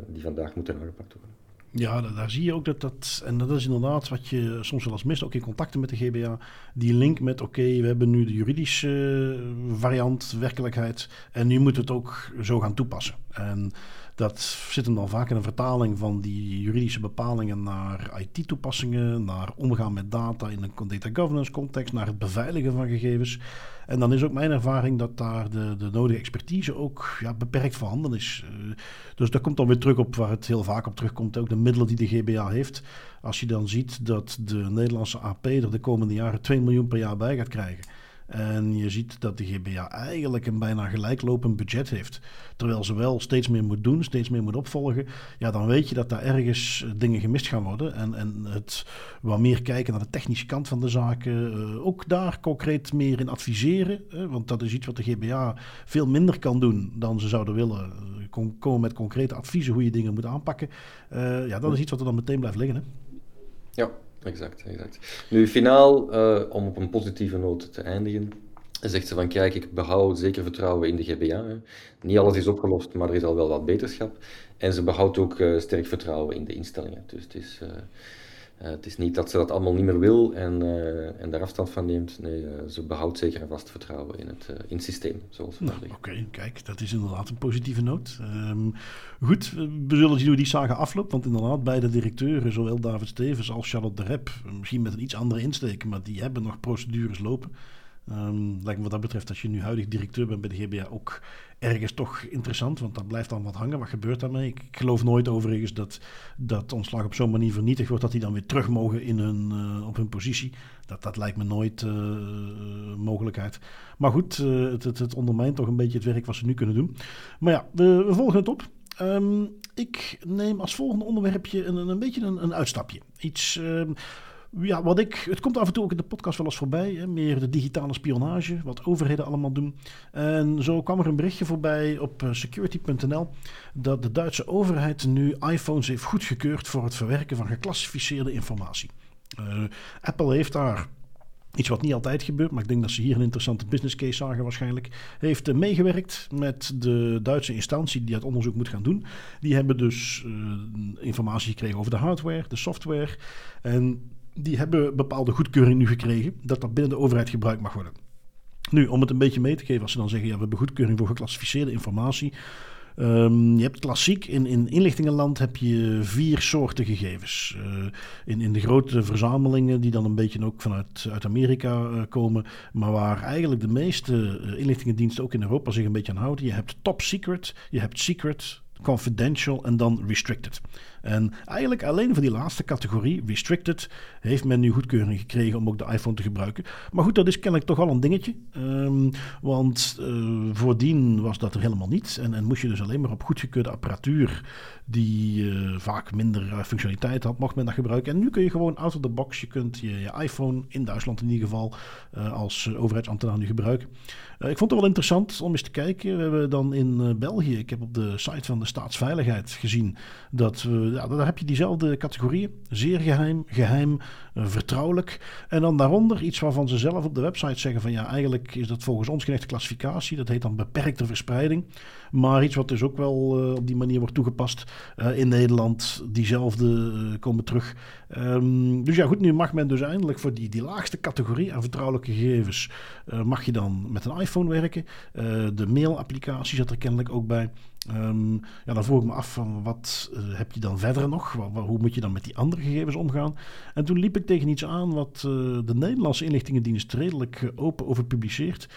die vandaag moeten aangepakt worden. Ja, daar zie je ook dat dat, en dat is inderdaad wat je soms wel eens mist, ook in contacten met de GBA, die link met, oké, we hebben nu de juridische variant, werkelijkheid, en nu moeten we het ook zo gaan toepassen. En dat zit dan vaak in een vertaling van die juridische bepalingen naar IT-toepassingen, naar omgaan met data in een data governance context, naar het beveiligen van gegevens. En dan is ook mijn ervaring dat daar de, de nodige expertise ook ja, beperkt voorhanden is. Uh, dus dat komt dan weer terug op waar het heel vaak op terugkomt, ook de middelen die de GBA heeft. Als je dan ziet dat de Nederlandse AP er de komende jaren 2 miljoen per jaar bij gaat krijgen. En je ziet dat de GBA eigenlijk een bijna gelijklopend budget heeft. Terwijl ze wel steeds meer moet doen, steeds meer moet opvolgen. Ja, dan weet je dat daar ergens eh, dingen gemist gaan worden. En, en het wat meer kijken naar de technische kant van de zaken. Uh, ook daar concreet meer in adviseren. want dat is iets wat de GBA veel minder kan doen dan ze zouden willen. Kom, komen met concrete adviezen hoe je dingen moet aanpakken. Ja, dat is iets wat er dan meteen blijft liggen. Hè? Ja, exact, exact. Nu, finaal, uh, om op een positieve noot te eindigen, zegt ze van kijk, ik behoud zeker vertrouwen in de GBA. Hè. Niet alles is opgelost, maar er is al wel wat beterschap. En ze behoudt ook uh, sterk vertrouwen in de instellingen. Dus het is, uh, uh, het is niet dat ze dat allemaal niet meer wil en, en daar afstand van neemt. Nee, ze behoudt zeker en vast vertrouwen in het, in het systeem, zoals we nou, Oké, okay, kijk, dat is inderdaad een positieve noot. Um, goed, we zullen zien hoe die saga afloopt. Want inderdaad, beide directeuren, zowel David Stevens als Charlotte de Rep, misschien met een iets andere insteek, maar die hebben nog procedures lopen. Um, lijkt me wat dat betreft, als je nu huidig directeur bent bij de GBA, ook ergens toch interessant, want dat blijft dan wat hangen. Wat gebeurt daarmee? Ik, geloof nooit overigens dat, dat ontslag op zo'n manier vernietigd wordt, dat die dan weer terug mogen in hun, uh, op hun positie. Dat, dat lijkt me nooit uh, mogelijkheid. Maar goed, het, het, ondermijnt toch een beetje het werk wat ze nu kunnen doen. Maar ja, we, volgen het op. Um, ik neem als volgende onderwerpje een, een beetje een, een uitstapje. Iets. Um, ja, wat ik, het komt af en toe ook in de podcast wel eens voorbij. Hè, meer de digitale spionage, wat overheden allemaal doen. En zo kwam er een berichtje voorbij op uh, security.nl dat de Duitse overheid nu iPhones heeft goedgekeurd voor het verwerken van geclassificeerde informatie. Uh, Apple heeft daar Iets wat niet altijd gebeurt, maar ik denk dat ze hier een interessante business case zagen waarschijnlijk. Heeft meegewerkt met de Duitse instantie die het onderzoek moet gaan doen. Die hebben dus informatie gekregen over de hardware, de software. En die hebben bepaalde goedkeuring nu gekregen dat dat binnen de overheid gebruikt mag worden. Nu, om het een beetje mee te geven, als ze dan zeggen, ja, we hebben goedkeuring voor geclassificeerde informatie. Um, je hebt klassiek, in, in inlichtingenland heb je vier soorten gegevens. Uh, in, in de grote verzamelingen, die dan een beetje ook vanuit uit Amerika uh, komen, maar waar eigenlijk de meeste uh, inlichtingendiensten ook in Europa zich een beetje aan houden. Je hebt top secret, je hebt secret, confidential en dan restricted. En eigenlijk alleen voor die laatste categorie, restricted, heeft men nu goedkeuring gekregen om ook de iPhone te gebruiken. Maar goed, dat is kennelijk toch al een dingetje. Um, want uh, voordien was dat er helemaal niet. En, en moest je dus alleen maar op goedgekeurde apparatuur, die uh, vaak minder uh, functionaliteit had, mocht men dat gebruiken. En nu kun je gewoon out of the box, je kunt je, je iPhone, in Duitsland in ieder geval, als overheidsambtenaar nu gebruiken. Ik vond het wel interessant om eens te kijken. We hebben dan in België, ik heb op de site van de Staatsveiligheid gezien, dat we daar heb je diezelfde categorieën. Zeer geheim, geheim, uh, vertrouwelijk. En dan daaronder iets waarvan ze zelf op de website zeggen van ja, eigenlijk is dat volgens ons geen echte klassificatie. Dat heet dan beperkte verspreiding. Maar iets wat dus ook wel op die manier wordt toegepast in Nederland. Diezelfde komen terug. Um, dus ja, goed, nu mag men dus eindelijk voor die, die laagste categorie aan vertrouwelijke gegevens... mag je dan met een iPhone werken. de mailapplicatie zat er kennelijk ook bij. Um, ja, dan vroeg ik me af van wat uh, heb je dan verder nog? hoe moet je dan met die andere gegevens omgaan? En toen liep ik tegen iets aan wat uh, de Nederlandse inlichtingendienst redelijk open over publiceert.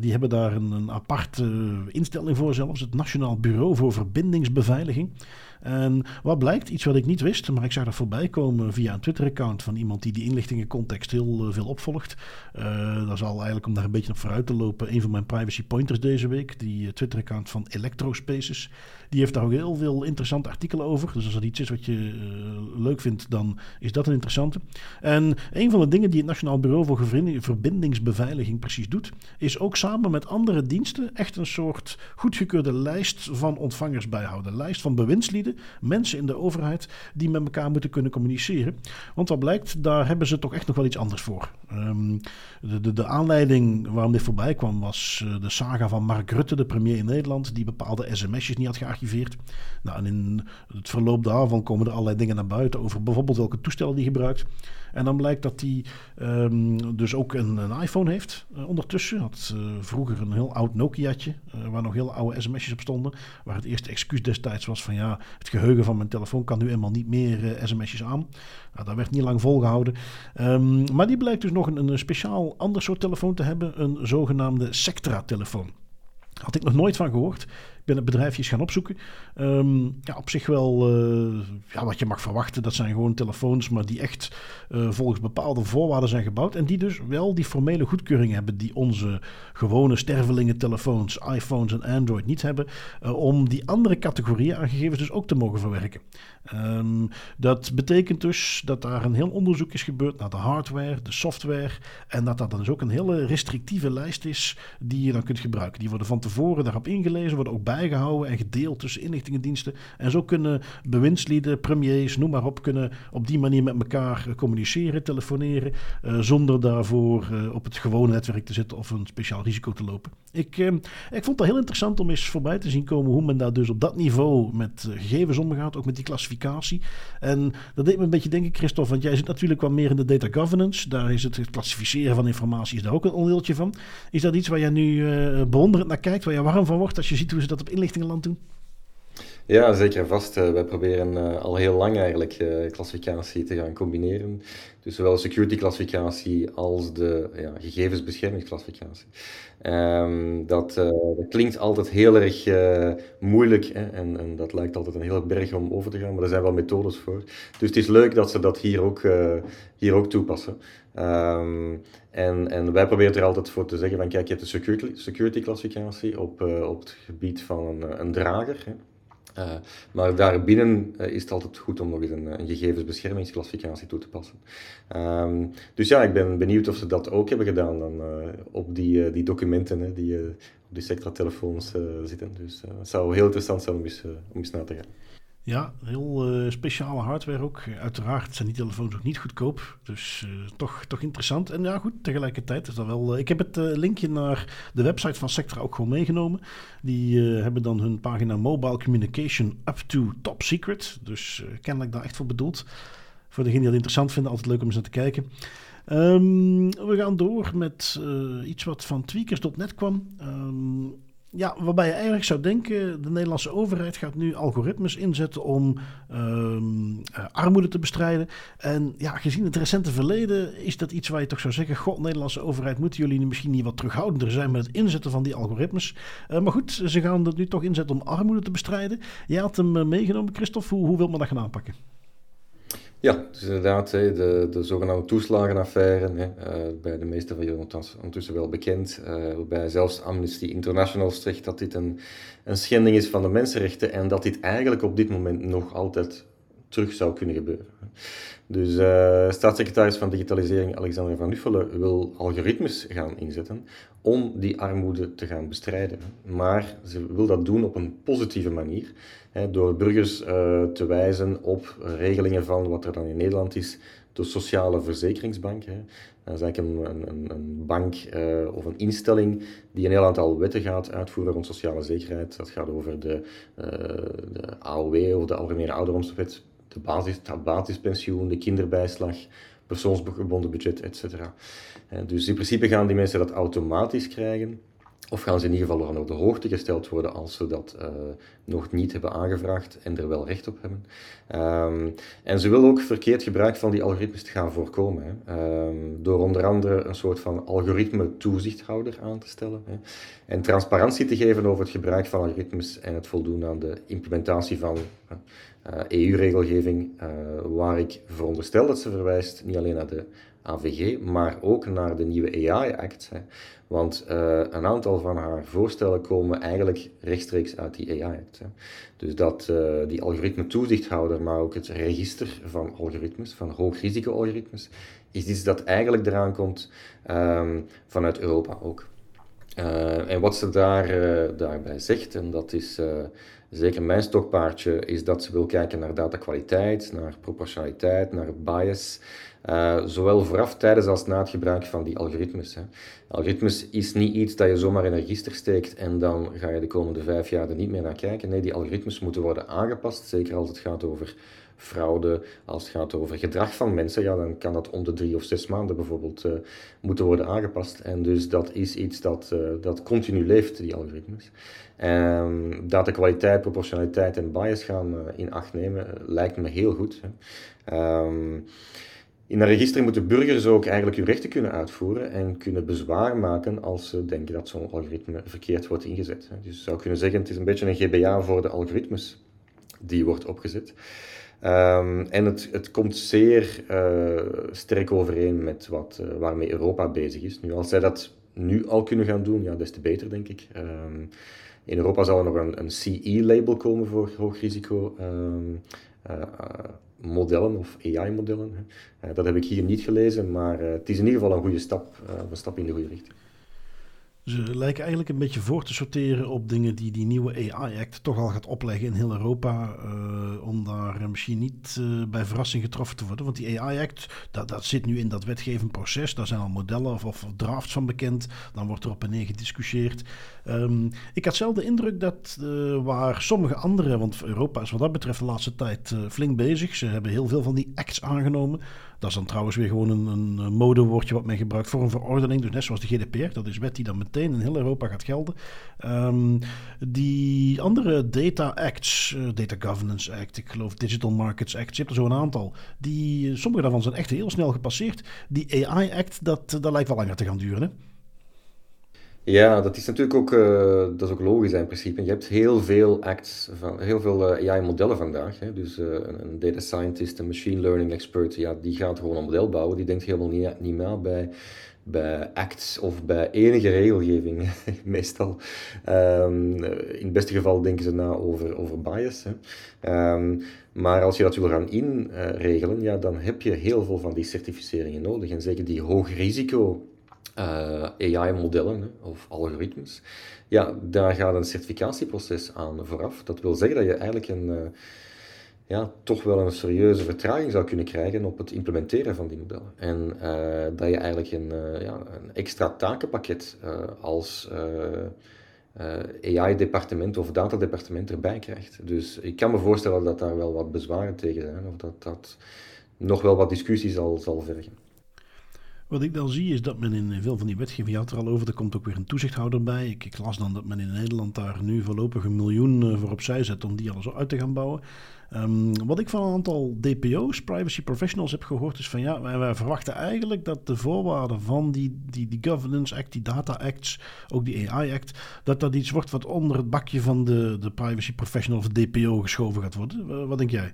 Die hebben daar een, een aparte instelling voor zelfs, het Nationaal Bureau voor Verbindingsbeveiliging. En wat blijkt, iets wat ik niet wist, maar ik zag dat voorbij komen via een Twitter-account van iemand die die inlichtingencontext heel uh, veel opvolgt. Uh, dat zal eigenlijk om daar een beetje op vooruit te lopen, een van mijn privacy pointers deze week, die uh, Twitter-account van Electrospaces. Die heeft daar ook heel veel interessante artikelen over. Dus als dat iets is wat je leuk vindt, dan is dat een interessante. En een van de dingen die het Nationaal Bureau voor Verbindingsbeveiliging precies doet, is ook samen met andere diensten echt een soort goedgekeurde lijst van ontvangers bijhouden. Lijst van bewindslieden mensen in de overheid, die met elkaar moeten kunnen communiceren. Want wat blijkt, daar hebben ze toch echt nog wel iets anders voor. Ehm, de, de, de, aanleiding waarom dit voorbij kwam was eh, de saga van Mark Rutte, de premier in Nederland, die bepaalde sms'jes niet had gearchiveerd. Nou, en in het verloop daarvan komen er allerlei dingen naar buiten over bijvoorbeeld welke toestellen die gebruikt. En dan blijkt dat hij um, dus ook een, een iPhone heeft uh, ondertussen. Had uh, vroeger een heel oud Nokia'tje, uh, waar nog heel oude sms'jes op stonden. Waar het eerste excuus destijds was van ja, het geheugen van mijn telefoon kan nu eenmaal niet meer sms'jes aan. Nou, dat werd niet lang volgehouden. Um, maar die blijkt dus nog een, een speciaal ander soort telefoon te hebben. Een zogenaamde Sectra-telefoon. Had ik nog nooit van gehoord ben het bedrijfjes gaan opzoeken. Um, ja, op zich wel uh, ja, wat je mag verwachten. Dat zijn gewoon telefoons, maar die echt uh, volgens bepaalde voorwaarden zijn gebouwd. En die dus wel die formele goedkeuring hebben die onze gewone stervelingen telefoons, iPhones en Android niet hebben. Uh, om die andere categorieën aan gegevens dus ook te mogen verwerken. Um, dat betekent dus dat daar een heel onderzoek is gebeurd naar de hardware, de software. En dat dat dan dus ook een hele restrictieve lijst is die je dan kunt gebruiken. Die worden van tevoren daarop ingelezen, worden ook bijgehouden en gedeeld tussen inlichtingendiensten. En zo kunnen bewindslieden, premiers, noem maar op, kunnen op die manier met elkaar communiceren, telefoneren. Uh, zonder daarvoor uh, op het gewone netwerk te zitten of een speciaal risico te lopen. Ik, ik vond het heel interessant om eens voorbij te zien komen hoe men daar dus op dat niveau met gegevens omgaat. Ook met die klassificatie. En dat deed me een beetje denken, Christophe, want jij zit natuurlijk wel meer in de data governance. Daar is het, het klassificeren van informatie is daar ook een onderdeeltje van. Is dat iets waar jij nu bewonderend naar kijkt, waar je warm van wordt als je ziet hoe ze dat op inlichtingenland doen? Ja, zeker vast. Uh, wij proberen uh, al heel lang eigenlijk uh, klassificatie te gaan combineren. Dus zowel security klassificatie als de ja, dat, dat, klinkt altijd heel erg moeilijk hè? En, en, dat lijkt altijd een hele berg om over te gaan, maar er zijn wel methodes voor. Dus het is leuk dat ze dat hier ook, hier ook toepassen. Um, en, en wij proberen er altijd voor te zeggen van kijk, je hebt de security, klassificatie op, op het gebied van een, een drager. Hè? Uh, maar daarbinnen is het altijd goed om nog eens een, een gegevensbeschermingsclassificatie toe te passen. Um, dus ja, ik ben benieuwd of ze dat ook hebben gedaan dan, op die, die documenten hè, die op die Sectra-telefoons zitten. Dus het zou heel interessant zijn om eens, om eens na te gaan. Ja, heel uh, speciale hardware ook. Uiteraard zijn die telefoons ook niet goedkoop. Dus uh, toch, toch interessant. En ja, goed, tegelijkertijd is dat wel... Uh, ik heb het linkje naar de website van Sectra ook gewoon meegenomen. Die hebben dan hun pagina Mobile Communication Up to Top Secret. Dus kennelijk daar echt voor bedoeld. Voor degenen die dat interessant vinden, altijd leuk om eens naar te kijken. Um, we gaan door met iets wat van tweakers.net kwam. Um, ja, waarbij je eigenlijk zou denken, de Nederlandse overheid gaat nu algoritmes inzetten om um, uh, armoede te bestrijden. En ja, gezien het recente verleden is dat iets waar je toch zou zeggen, god, Nederlandse overheid, moeten jullie misschien niet wat terughoudender zijn met het inzetten van die algoritmes. Uh, maar goed, ze gaan dat nu toch inzetten om armoede te bestrijden. Jij had hem uh, meegenomen, Christophe. Hoe, hoe wil men dat gaan aanpakken? Ja, dus inderdaad, de, de zogenaamde toeslagenaffaire, uh, bij de meeste van jullie ondertussen wel bekend, uh, waarbij zelfs Amnesty International zegt dat dit een, een schending is van de mensenrechten en dat dit eigenlijk op dit moment nog altijd terug zou kunnen gebeuren. Dus uh, staatssecretaris van Digitalisering Alexander van Nuffelen wil algoritmes gaan inzetten om die armoede te gaan bestrijden. Maar ze wil dat doen op een positieve manier, hè, door burgers uh, te wijzen op regelingen van wat er dan in Nederland is, de sociale verzekeringsbank. Hè. Dat is eigenlijk een, een, een bank uh, of een instelling die een heel aantal wetten gaat uitvoeren rond sociale zekerheid. Dat gaat over de, de AOW of de Algemene Ouderdomswet de basis, het basispensioen, de kinderbijslag, persoonsgebonden budget, etc. Dus in principe gaan die mensen dat automatisch krijgen. Of gaan ze in ieder geval aan de hoogte gesteld worden als ze dat uh, nog niet hebben aangevraagd en er wel recht op hebben. Um, en ze willen ook verkeerd gebruik van die algoritmes te gaan voorkomen. Hè. Um, door onder andere een soort van algoritme-toezichthouder aan te stellen. Hè. En transparantie te geven over het gebruik van algoritmes en het voldoen aan de implementatie van EU-regelgeving, uh, waar ik veronderstel dat ze verwijst niet alleen naar de AVG, maar ook naar de nieuwe AI-act. Want uh, een aantal van haar voorstellen komen eigenlijk rechtstreeks uit die AI-act. Dus dat uh, die algoritme-toezichthouder, maar ook het register van algoritmes, van hoogrisico-algoritmes, is iets dat eigenlijk eraan komt um, vanuit Europa ook. En wat ze daar, daarbij zegt, en dat is zeker mijn stokpaardje, is dat ze wil kijken naar datakwaliteit, naar proportionaliteit, naar bias. Uh, zowel vooraf, tijdens als na het gebruik van die algoritmes. Hè. Algoritmes is niet iets dat je zomaar in een register steekt en dan ga je de komende vijf jaar er niet meer naar kijken. Nee, die algoritmes moeten worden aangepast, zeker als het gaat over fraude, als het gaat over gedrag van mensen, ja, dan kan dat om de drie of zes maanden bijvoorbeeld uh, moeten worden aangepast. En dus dat is iets dat, uh, dat continu leeft, die algoritmes. Um, datakwaliteit, proportionaliteit en bias gaan in acht nemen, lijkt me heel goed. Hè. Um, in een register moeten burgers ook eigenlijk hun rechten kunnen uitvoeren en kunnen bezwaar maken als ze denken dat zo'n algoritme verkeerd wordt ingezet. Dus je zou kunnen zeggen, het is een beetje een GBA voor de algoritmes die wordt opgezet. Um, en het, het komt zeer uh, sterk overeen met wat, uh, waarmee Europa bezig is. Nu, als zij dat nu al kunnen gaan doen, ja, des te beter, denk ik. Um, in Europa zal er nog een, een CE-label komen voor hoog risico um, uh, modellen of AI-modellen. Dat heb ik hier niet gelezen, maar het is in ieder geval een goede stap, een stap in de goede richting. Ze lijken eigenlijk een beetje voor te sorteren op dingen die die nieuwe AI-act toch al gaat opleggen in heel Europa. Uh, om daar misschien niet uh, bij verrassing getroffen te worden. Want die AI-act, dat, dat zit nu in dat wetgevend proces. Daar zijn al modellen of, of drafts van bekend. Dan wordt er op en neer gediscussieerd. Um, ik had zelf de indruk dat waar sommige andere, want Europa is wat dat betreft de laatste tijd flink bezig. Ze hebben heel veel van die acts aangenomen. Dat is dan trouwens weer gewoon een, een modewoordje wat men gebruikt voor een verordening. Dus net zoals de GDPR, dat is wet die dan meteen in heel Europa gaat gelden. Um, die andere data acts, uh, Data Governance Act, ik geloof Digital Markets Act, je hebt er zo een aantal. Die, sommige daarvan zijn echt heel snel gepasseerd. Die AI Act, dat, dat lijkt wel langer te gaan duren, hè? Ja, dat is natuurlijk ook, uh, dat is ook logisch in principe. Je hebt heel veel acts, van, heel veel uh, AI-modellen vandaag. Hè. Dus uh, een data scientist, een machine learning expert, ja, die gaat gewoon een model bouwen. Die denkt helemaal niet, niet na bij, bij acts of bij enige regelgeving, meestal. Um, in het beste geval denken ze na over, over bias. Hè. Um, maar als je dat wil gaan inregelen, ja, dan heb je heel veel van die certificeringen nodig. En zeker die hoog risico uh, AI-modellen of algoritmes, ja, daar gaat een certificatieproces aan vooraf. Dat wil zeggen dat je eigenlijk een, uh, ja, toch wel een serieuze vertraging zou kunnen krijgen op het implementeren van die modellen. En uh, dat je eigenlijk een, ja, een extra takenpakket als AI-departement of datadepartement erbij krijgt. Dus ik kan me voorstellen dat daar wel wat bezwaren tegen zijn, of dat dat nog wel wat discussie zal, zal vergen. Wat ik dan zie is dat men in veel van die wetgeving, je had er al over, er komt ook weer een toezichthouder bij. Ik, ik las dan dat men in Nederland daar nu voorlopig een miljoen uh, voor opzij zet om die alles uit te gaan bouwen. Um, wat ik van een aantal DPO's, privacy professionals, heb gehoord is van ja, wij, wij, verwachten eigenlijk dat de voorwaarden van die, die, die Governance Act, die Data Acts, ook die AI Act, dat dat iets wordt wat onder het bakje van de, de privacy professional of DPO geschoven gaat worden. Wat denk jij?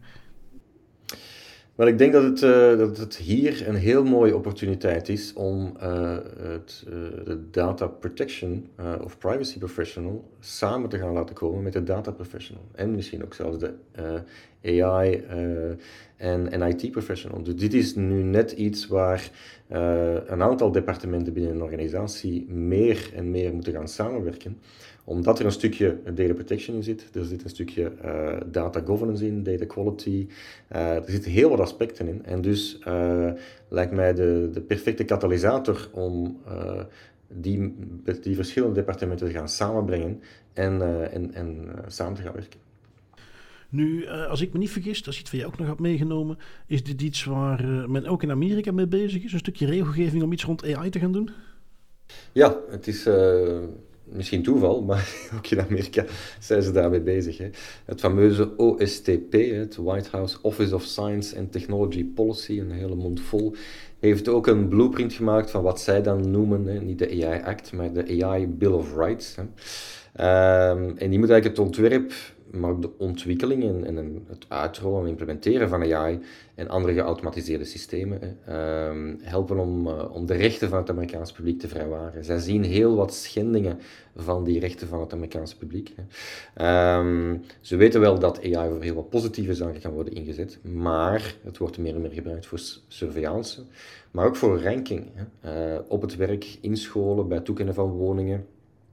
Wel, ik denk dat het, uh, dat het hier een heel mooie opportuniteit is om uh, het, uh, de data protection of privacy professional samen te gaan laten komen met de data professional. En misschien ook zelfs de AI en, en IT professional. Dus dit is nu net iets waar een aantal departementen binnen een organisatie meer en meer moeten gaan samenwerken omdat er een stukje data protection in zit, er zit een stukje uh, data governance in, data quality, uh, er zitten heel wat aspecten in. En dus uh, lijkt mij de, de perfecte katalysator om die, die verschillende departementen te gaan samenbrengen en, en, en samen te gaan werken. Nu, als ik me niet vergis, dat is iets wat je ook nog hebt meegenomen, is dit iets waar men ook in Amerika mee bezig is? Een stukje regelgeving om iets rond AI te gaan doen? Ja, het is misschien toeval, maar ook in Amerika zijn ze daarmee bezig. Hè. Het fameuze OSTP, het White House Office of Science and Technology Policy, een hele mond vol, heeft ook een blueprint gemaakt van wat zij dan noemen, hè, niet de AI Act, maar de AI Bill of Rights. Hè. Um, en die moet eigenlijk het ontwerp maar ook de ontwikkeling en, het uitrollen en implementeren van AI en andere geautomatiseerde systemen ehm, helpen om, uh, om de rechten van het Amerikaanse publiek te vrijwaren. Zij zien heel wat schendingen van die rechten van het Amerikaanse publiek. Um, ze weten wel dat AI voor heel wat positieve zaken kan worden ingezet, maar het wordt meer en meer gebruikt voor surveillance, maar ook voor ranking. Hè. Uh, op het werk, in scholen, bij toekennen van woningen,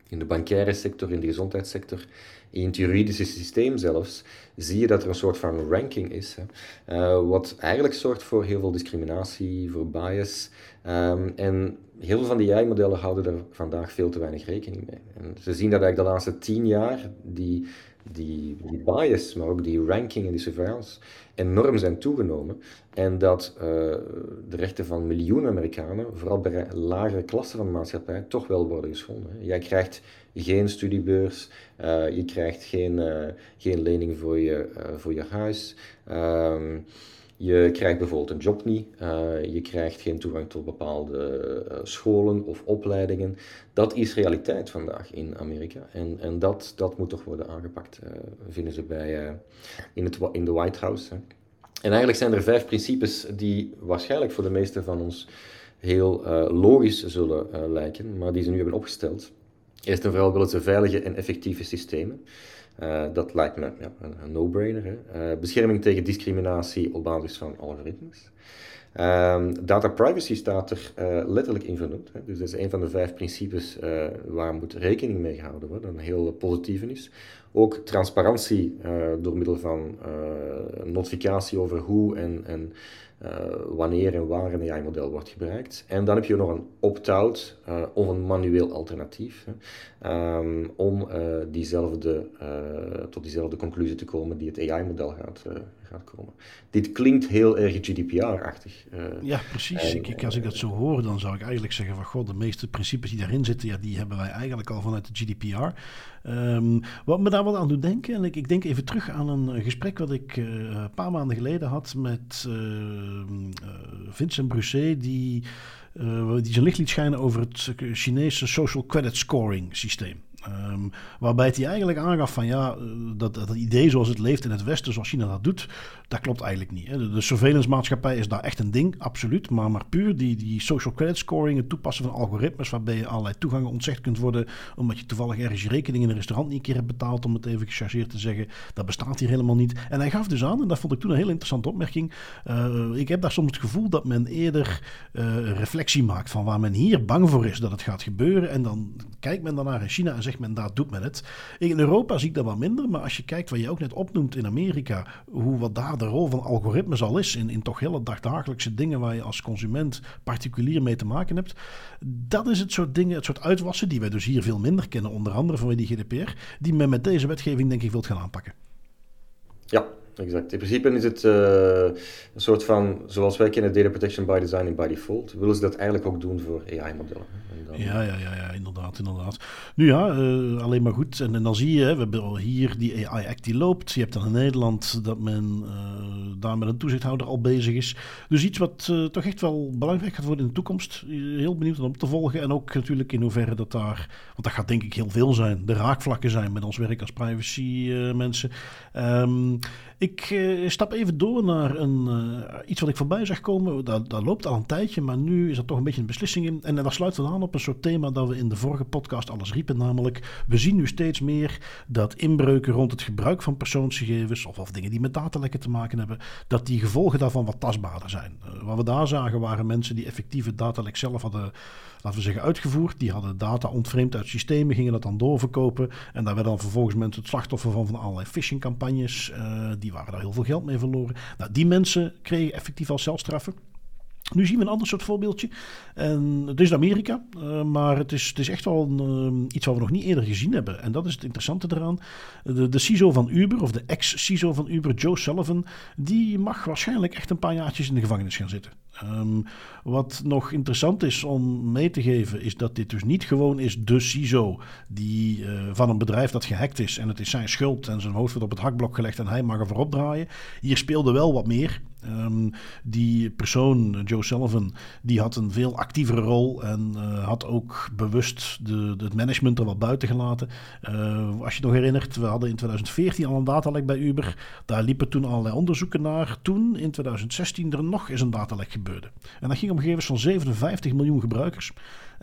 in de bankaire sector, in de gezondheidssector in het juridische systeem zelfs, zie je dat er een soort van ranking is. Hè. Uh, wat eigenlijk zorgt voor heel veel discriminatie, voor bias. Um, en heel veel van die AI-modellen houden er vandaag veel te weinig rekening mee. En ze zien dat eigenlijk de laatste tien jaar die, die, die bias, maar ook die ranking en die surveillance enorm zijn toegenomen. En dat uh, de rechten van miljoenen Amerikanen, vooral bij lagere klassen van de maatschappij, toch wel worden geschonden. Jij krijgt geen studiebeurs, uh, je krijgt geen, uh, geen lening voor je, voor je huis. Um, je krijgt bijvoorbeeld een job niet, je krijgt geen toegang tot bepaalde scholen of opleidingen. Dat is realiteit vandaag in Amerika en, en dat, dat moet toch worden aangepakt, vinden ze bij, in, het, in de White House. En eigenlijk zijn er vijf principes die waarschijnlijk voor de meesten van ons heel logisch zullen lijken, maar die ze nu hebben opgesteld. Eerst en vooral willen ze veilige en effectieve systemen. Uh, dat lijkt me ja, een, no-brainer. bescherming tegen discriminatie op basis van algoritmes. Um, data privacy staat er uh, letterlijk in vernoemd. Hè. Dus dat is een van de vijf principes uh, waar moet rekening mee gehouden worden, een heel positieve is. Ook transparantie uh, door middel van notificatie over hoe en, en wanneer en waar een AI-model wordt gebruikt. En dan heb je nog een opt-out of een manueel alternatief hè, um, om diezelfde, tot diezelfde conclusie te komen die het AI-model gaat, gaat komen. Dit klinkt heel erg GDPR-achtig. Ja, precies. ik, ik, als ik dat zo hoor, dan zou ik eigenlijk zeggen van... God, de meeste principes die daarin zitten... Ja, die hebben wij eigenlijk al vanuit de GDPR. Um, ehm, wat me daar wel aan doet denken... en ik, ik denk even terug aan een gesprek... wat ik uh, een paar maanden geleden had met uh, Vincent Brusset... die, die zijn licht liet schijnen over het Chinese social credit scoring systeem. Um, waarbij hij eigenlijk aangaf van ja, eh, dat, dat idee zoals het leeft in het Westen, zoals China dat doet, dat klopt eigenlijk niet. Hè. De, de surveillance maatschappij is daar echt een ding, absoluut. Maar, maar puur die, die social credit scoring, het toepassen van algoritmes waarbij je allerlei toegangen ontzegd kunt worden, omdat je toevallig ergens je rekening in een restaurant niet een keer hebt betaald, om het even gechargeerd te zeggen, dat bestaat hier helemaal niet. En hij gaf dus aan, en dat vond ik toen een heel interessante opmerking, uh, ik heb daar soms het gevoel dat men eerder uh, reflectie maakt van waar men hier bang voor is dat het gaat gebeuren. En dan kijkt men daarnaar in China en zegt men, daar doet men het. In Europa zie ik dat wat minder, maar als je kijkt wat je ook net opnoemt in Amerika, hoe wat daar de rol van algoritmes al is, in, in toch hele dagdagelijkse dingen waar je als consument particulier mee te maken hebt, dat is het soort dingen, het soort uitwassen die wij dus hier veel minder kennen, onder andere vanwege die GDPR, die men met deze wetgeving denk ik wilt gaan aanpakken. Ja, exact. In principe is het uh, een soort van, zoals wij kennen, data protection by design en by default, willen ze dat eigenlijk ook doen voor AI-modellen. Ja, ja, ja, ja, inderdaad, inderdaad. Nu ja, uh, alleen maar goed. En, en, dan zie je, we hebben hier die AI Act die loopt. Je hebt dan in Nederland dat men uh, daar met een toezichthouder al bezig is. Dus iets wat toch echt wel belangrijk gaat worden in de toekomst. Heel benieuwd om te volgen. En ook natuurlijk in hoeverre dat daar, want dat gaat denk ik heel veel zijn, de raakvlakken zijn met ons werk als privacy mensen. Um, ik uh, stap even door naar een, uh, iets wat ik voorbij zag komen. Dat, dat, loopt al een tijdje, maar nu is er toch een beetje een beslissing in. En daar sluit we aan op een soort thema dat we in de vorige podcast alles riepen. Namelijk, we zien nu steeds meer dat inbreuken rond het gebruik van persoonsgegevens... of, of dingen die met datalekken te maken hebben... dat die gevolgen daarvan wat tastbaarder zijn. Uh, wat we daar zagen waren mensen die effectieve datalek zelf hadden laten we zeggen, uitgevoerd. Die hadden data ontvreemd uit systemen, gingen dat dan doorverkopen. En daar werden dan vervolgens mensen het slachtoffer van, van allerlei phishingcampagnes. Uh, die waren daar heel veel geld mee verloren. Nou, die mensen kregen effectief al celstraffen. Nu zien we een ander soort voorbeeldje. En het is Amerika, uh, maar het is, het is echt wel een, uh, iets wat we nog niet eerder gezien hebben. En dat is het interessante eraan. De, de CISO van Uber, of de ex-CISO van Uber, Joe Sullivan, die mag waarschijnlijk echt een paar jaartjes in de gevangenis gaan zitten. Ehm, wat nog interessant is om mee te geven, is dat dit dus niet gewoon is de CISO die, uh, van een bedrijf dat gehackt is en het is zijn schuld en zijn hoofd wordt op het hakblok gelegd en hij mag ervoor opdraaien. Hier speelde wel wat meer. Um, die persoon, Joe Sullivan, die had een veel actievere rol en uh, had ook bewust de, het management er wat buiten gelaten. Uh, als je nog herinnert, we hadden in 2014 al een datalek bij Uber. Daar liepen toen allerlei onderzoeken naar. Toen, in 2016, er nog eens een datalek gebeurde. En dat ging om gegevens van 57 miljoen gebruikers.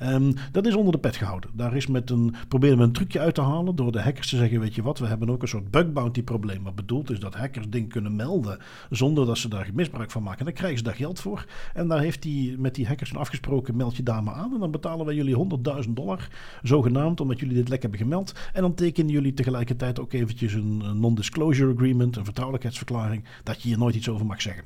Um, dat is onder de pet gehouden. Daar is met een, proberen we een trucje uit te halen door de hackers te zeggen, weet je wat, we hebben ook een soort bug bounty probleem. Wat bedoeld is dat hackers dingen kunnen melden zonder dat ze daar misbruik van maken. Dan krijgen ze daar geld voor. En daar heeft hij met die hackers afgesproken, meld je daar maar aan. En dan betalen wij jullie 100.000 dollar, zogenaamd, omdat jullie dit lek hebben gemeld. En dan tekenen jullie tegelijkertijd ook eventjes een non-disclosure agreement, een vertrouwelijkheidsverklaring, dat je hier nooit iets over mag zeggen.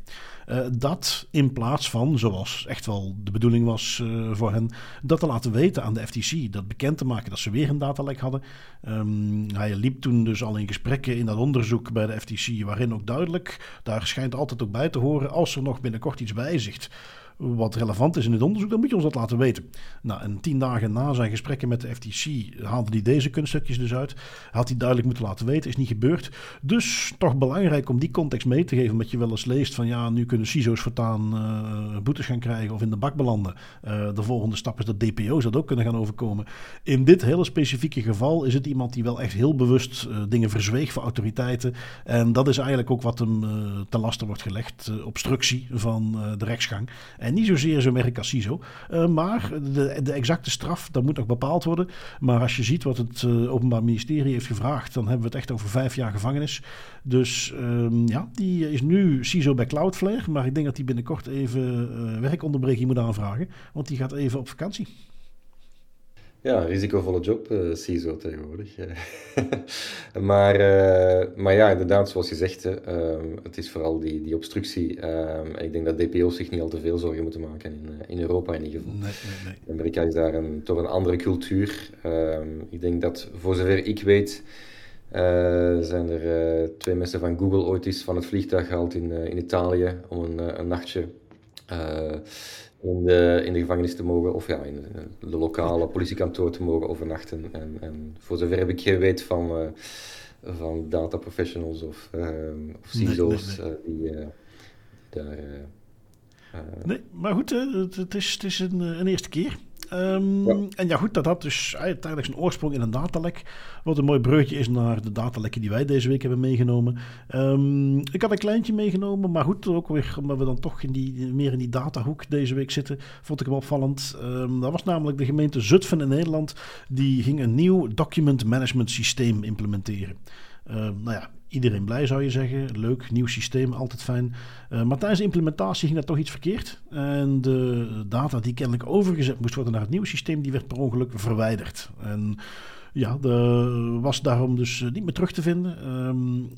Uh, dat in plaats van, zoals echt wel de bedoeling was uh, voor hen, dat te laten weten aan de FTC, dat bekend te maken dat ze weer een datalek hadden. Um, hij liep toen dus al in gesprekken in dat onderzoek bij de FTC, waarin ook duidelijk, daar schijnt altijd ook bij te horen, als er nog binnenkort iets wijzigt wat relevant is in het onderzoek, dan moet je ons dat laten weten. Nou, en tien dagen na zijn gesprekken met de FTC haalde hij deze kunststukjes dus uit. Had hij duidelijk moeten laten weten, is niet gebeurd. Dus toch belangrijk om die context mee te geven, omdat je wel eens leest van ja, nu kunnen CISO's voortaan uh, boetes gaan krijgen of in de bak belanden. Uh, de volgende stap is dat DPO's dat ook kunnen gaan overkomen. In dit hele specifieke geval is het iemand die wel echt heel bewust uh, dingen verzweeg voor autoriteiten. En dat is eigenlijk ook wat hem ten laste wordt gelegd, obstructie van de rechtsgang. En niet zozeer zo'n merk als CISO. Uh, maar de, de, exacte straf, dat moet nog bepaald worden. Maar als je ziet wat het uh, Openbaar Ministerie heeft gevraagd, dan hebben we het echt over vijf jaar gevangenis. Dus um, ja, die is nu CISO bij Cloudflare. Maar ik denk dat hij binnenkort even uh, werkonderbreking moet aanvragen. Want die gaat even op vakantie. Ja, risicovolle job, uh, CISO tegenwoordig. maar, uh, maar ja, inderdaad, zoals je zegt, uh, het is vooral die, die obstructie. Ehm, ik denk dat DPO's zich niet al te veel zorgen moeten maken, in, eh, in Europa in ieder geval. Nee, nee, nee. Amerika is daar een, toch een andere cultuur. Ehm, ik denk dat, voor zover ik weet, zijn er twee mensen van Google ooit eens van het vliegtuig gehaald in, in Italië om een, een nachtje in de, in de gevangenis te mogen, of ja, in de, lokale politiekantoor te mogen overnachten. En, en voor zover ik geen weet van, uh, van data professionals of, uh, of CISO's nee, nee, nee. uh, die daar. nee, maar goed, het, het, is, het is een, een eerste keer. Um, ja. En ja, goed, dat had dus uiteindelijk zijn oorsprong in een datalek. Wat een mooi breukje is naar de datalekken die wij deze week hebben meegenomen. Um, ik had een kleintje meegenomen, maar goed, ook weer omdat we dan toch in die, meer in die datahoek deze week zitten, vond ik hem opvallend. Um, dat was namelijk de gemeente Zutphen in Nederland. Die ging een nieuw document management systeem implementeren. Uh, nou ja, iedereen blij zou je zeggen. Leuk, nieuw systeem, altijd fijn. Uh, maar tijdens de implementatie ging dat toch iets verkeerd. En de data die kennelijk overgezet moest worden naar het nieuwe systeem, die werd per ongeluk verwijderd. En ja, de, was daarom dus eh, niet meer terug te vinden. Um,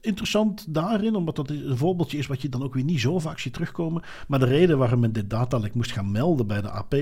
interessant daarin, omdat dat een voorbeeldje is wat je dan ook weer niet zo vaak ziet terugkomen. Maar de reden waarom men dit datalek moest gaan melden bij de AP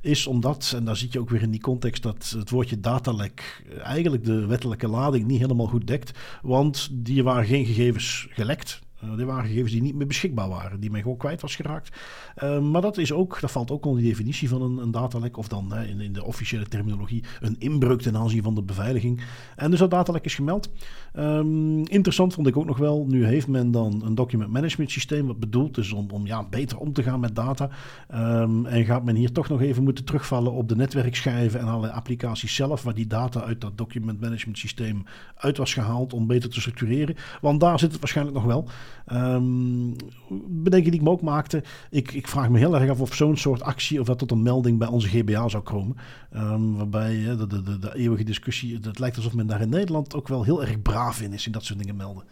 is omdat, en daar zie je ook weer in die context, dat het woordje datalek eigenlijk de wettelijke lading niet helemaal goed dekt. Want die waren geen gegevens gelekt. Uh, dit waren gegevens die niet meer beschikbaar waren, die men gewoon kwijt was geraakt. Uh, maar dat, is ook, dat valt ook onder de definitie van een, een datalek, of dan in, in, de officiële terminologie een inbreuk ten aanzien van de beveiliging. En dus dat datalek is gemeld. Um, interessant vond ik ook nog wel, nu heeft men dan een document management systeem, wat bedoeld is om, om ja, beter om te gaan met data. Um, en gaat men hier toch nog even moeten terugvallen op de netwerkschijven en alle applicaties zelf, waar die data uit dat document management systeem uit was gehaald om beter te structureren. Want daar zit het waarschijnlijk nog wel. Um, bedenking die ik me ook maakte. Ik, ik vraag me heel erg af of zo'n soort actie, of dat tot een melding bij onze GBA zou komen. Um, waarbij de, de, de, de, eeuwige discussie, het lijkt alsof men daar in Nederland ook wel heel erg braaf in is in dat soort dingen melden.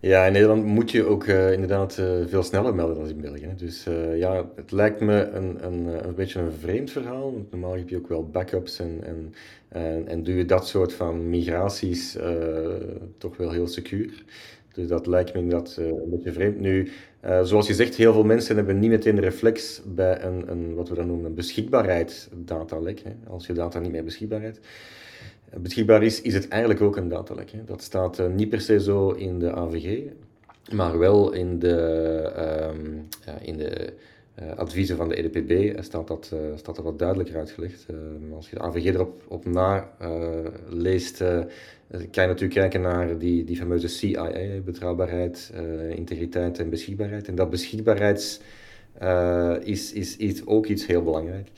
Ja, in Nederland moet je ook uh, inderdaad uh, veel sneller melden dan in België. Dus uh, ja, het lijkt me een, een, een beetje een vreemd verhaal. Normaal heb je ook wel backups en, en, en, en doe je dat soort van migraties toch wel heel secuur. Dus dat lijkt me inderdaad uh, een beetje vreemd. Nu, uh, zoals je zegt, heel veel mensen hebben niet meteen reflex bij een, een wat we dan noemen een beschikbaarheid datalek. Hè. Als je data niet meer beschikbaarheid beschikbaar is, is het eigenlijk ook een datalek. Dat staat uh, niet per se zo in de AVG. Maar wel in de, ehm, in de adviezen van de EDPB staat dat, staat dat wat duidelijker uitgelegd. Uh, als je de AVG erop op na leest, kan je natuurlijk kijken naar die, die fameuze CIA, betrouwbaarheid, integriteit en beschikbaarheid. En dat beschikbaarheid is, is, is ook iets heel belangrijk.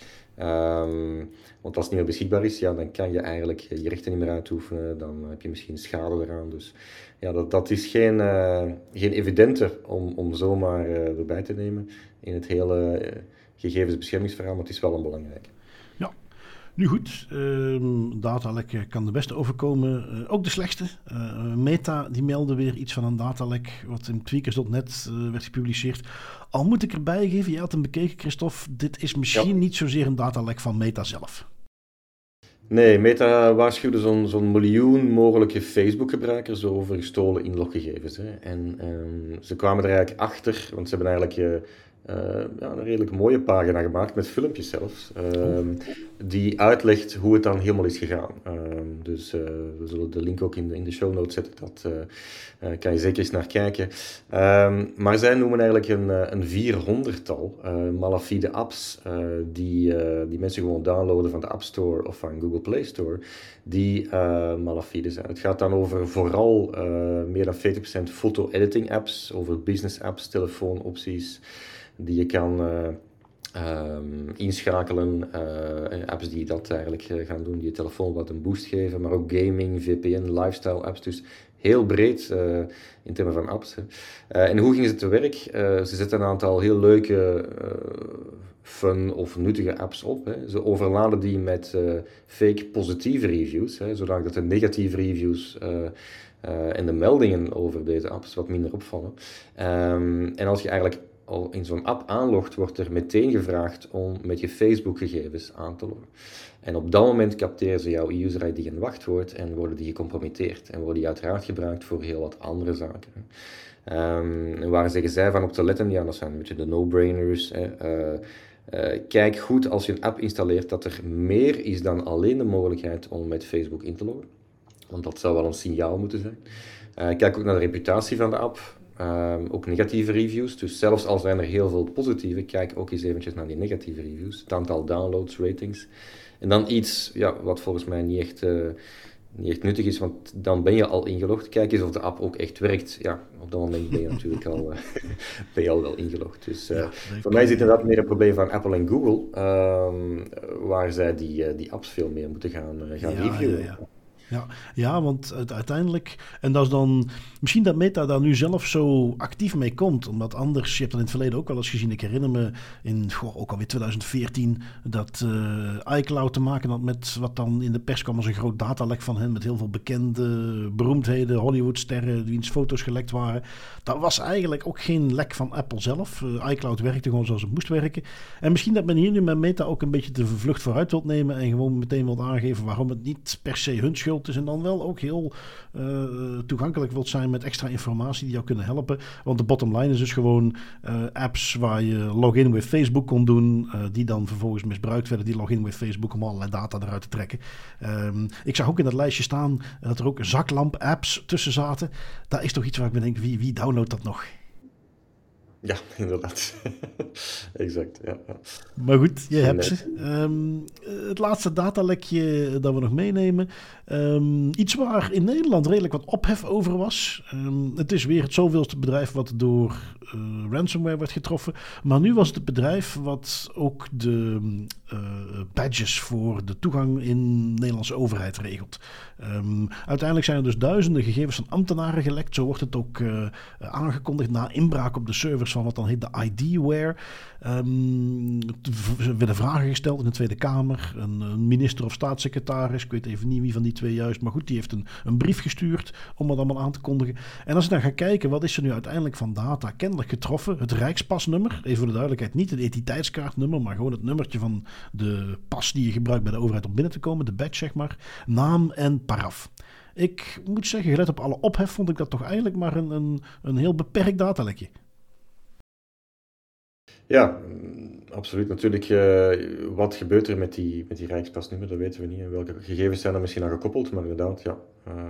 Um, want als het niet meer beschikbaar is, ja, dan kan je eigenlijk je rechten niet meer uitoefenen. Dan heb je misschien schade eraan. Dus ja, dat, dat is geen, uh, geen evidente om, om zomaar erbij te nemen in het hele gegevensbeschermingsverhaal, maar het is wel een belangrijke. Nu goed, ehm, datalek kan de beste overkomen, ook de slechtste. Meta die meldde weer iets van een datalek, wat in tweakers.net werd gepubliceerd. Al moet ik erbij geven, je had hem bekeken Christophe, dit is misschien niet zozeer een datalek van Meta zelf. Nee, Meta waarschuwde zo'n zo'n miljoen mogelijke Facebook-gebruikers over gestolen inloggegevens. Hè. En um, ze kwamen er eigenlijk achter, want ze hebben eigenlijk uh, uh, ja, een redelijk mooie pagina gemaakt, met filmpjes zelfs, uh, die uitlegt hoe het dan helemaal is gegaan. Ehm, dus uh, we zullen de link ook in de, in de show notes zetten, dat uh, kan je zeker eens naar kijken. Um, maar zij noemen eigenlijk een, een 400-tal malafide apps die, die mensen gewoon downloaden van de App Store of van Google Play Store, die malafide zijn. Het gaat dan over vooral meer dan 40% foto-editing apps, over business apps, telefoonopties die je kan uh, um, inschakelen. Uh, apps die dat eigenlijk uh, gaan doen, die je telefoon wat een boost geven, maar ook gaming, VPN, lifestyle apps. Dus heel breed in termen van apps. en hoe gingen ze te werk? ze zetten een aantal heel leuke, fun of nuttige apps op. Hè. Ze overladen die met fake positieve reviews, hè, zodat de negatieve reviews. en de meldingen over deze apps wat minder opvallen. Um, en als je eigenlijk al in zo'n app aanlogt, wordt er meteen gevraagd om met je Facebook-gegevens aan te loggen. En op dat moment capteren ze jouw user ID en wachtwoord en worden die gecompromitteerd. En worden die uiteraard gebruikt voor heel wat andere zaken. Um, waar zeggen zij van op te letten? Ja, dat zijn een beetje de no-brainers. Uh, uh, kijk goed als je een app installeert dat er meer is dan alleen de mogelijkheid om met Facebook in te loggen. Want dat zou wel een signaal moeten zijn. Uh, kijk ook naar de reputatie van de app. Um, ook negatieve reviews. Dus zelfs al zijn er heel veel positieve, kijk ook eens eventjes naar die negatieve reviews. Het aantal downloads, ratings. En dan iets ja, wat volgens mij niet echt, uh, niet echt nuttig is, want dan ben je al ingelogd. Kijk eens of de app ook echt werkt. Ja, op dat moment ben je natuurlijk al, uh, ben je al wel ingelogd. Dus uh, ja, voor mij zit inderdaad meer een probleem van Apple en Google, um, waar zij die, die apps veel meer moeten gaan, gaan ja, reviewen. Ja, ja, ja, want uiteindelijk, en dat is dan misschien dat Meta daar nu zelf zo actief mee komt, omdat anders, je hebt dat in het verleden ook wel eens gezien, ik herinner me in goh, ook alweer 2014 dat uh, iCloud te maken had met wat dan in de pers kwam als een groot datalek van hen, met heel veel bekende beroemdheden, Hollywoodsterren, wiens foto's gelekt waren. Dat was eigenlijk ook geen lek van Apple zelf. Uh, iCloud werkte gewoon zoals het moest werken. En misschien dat men hier nu met Meta ook een beetje de vlucht vooruit wilt nemen en gewoon meteen wilt aangeven waarom het niet per se hun schuld is en dan wel ook heel uh, toegankelijk wilt zijn met extra informatie die jou kunnen helpen. Want de bottom line is dus gewoon uh, apps waar je login with Facebook kon doen, uh, die dan vervolgens misbruikt werden, die login with Facebook om allerlei data eruit te trekken. Um, ik zag ook in dat lijstje staan dat er ook zaklamp-apps tussen zaten. Daar is toch iets waar ik me denk, wie, wie downloadt dat nog? Ja, inderdaad. exact. Ja, Maar goed, je hebt ze. Um, het laatste datalekje dat we nog meenemen. Um, iets waar in Nederland redelijk wat ophef over was. Um, het is weer het zoveelste bedrijf wat door uh, ransomware werd getroffen. Maar nu was het het bedrijf wat ook de uh, badges voor de toegang in de Nederlandse overheid regelt. uiteindelijk zijn er dus duizenden gegevens van ambtenaren gelekt. Zo wordt het ook uh, aangekondigd na inbraak op de servers van wat dan heet de ID-ware. Um, er werden vragen gesteld in de Tweede Kamer. Een, een, minister of staatssecretaris, ik weet even niet wie van die twee juist, maar goed, die heeft een, een brief gestuurd om het allemaal aan te kondigen. En als je dan gaat kijken, wat is er nu uiteindelijk van data kennelijk getroffen? Het Rijkspasnummer, even voor de duidelijkheid, niet het identiteitskaartnummer, maar gewoon het nummertje van de pas die je gebruikt bij de overheid om binnen te komen, de badge zeg maar, naam en paraf. Ik moet zeggen, gelet op alle ophef, vond ik dat toch eigenlijk maar een, een, een heel beperkt datalekje. Ja, absoluut. Natuurlijk, uh, wat gebeurt er met die, met die Rijkspasnummer, dat weten we niet. Welke gegevens zijn er misschien aan gekoppeld, maar inderdaad, ja. Uh,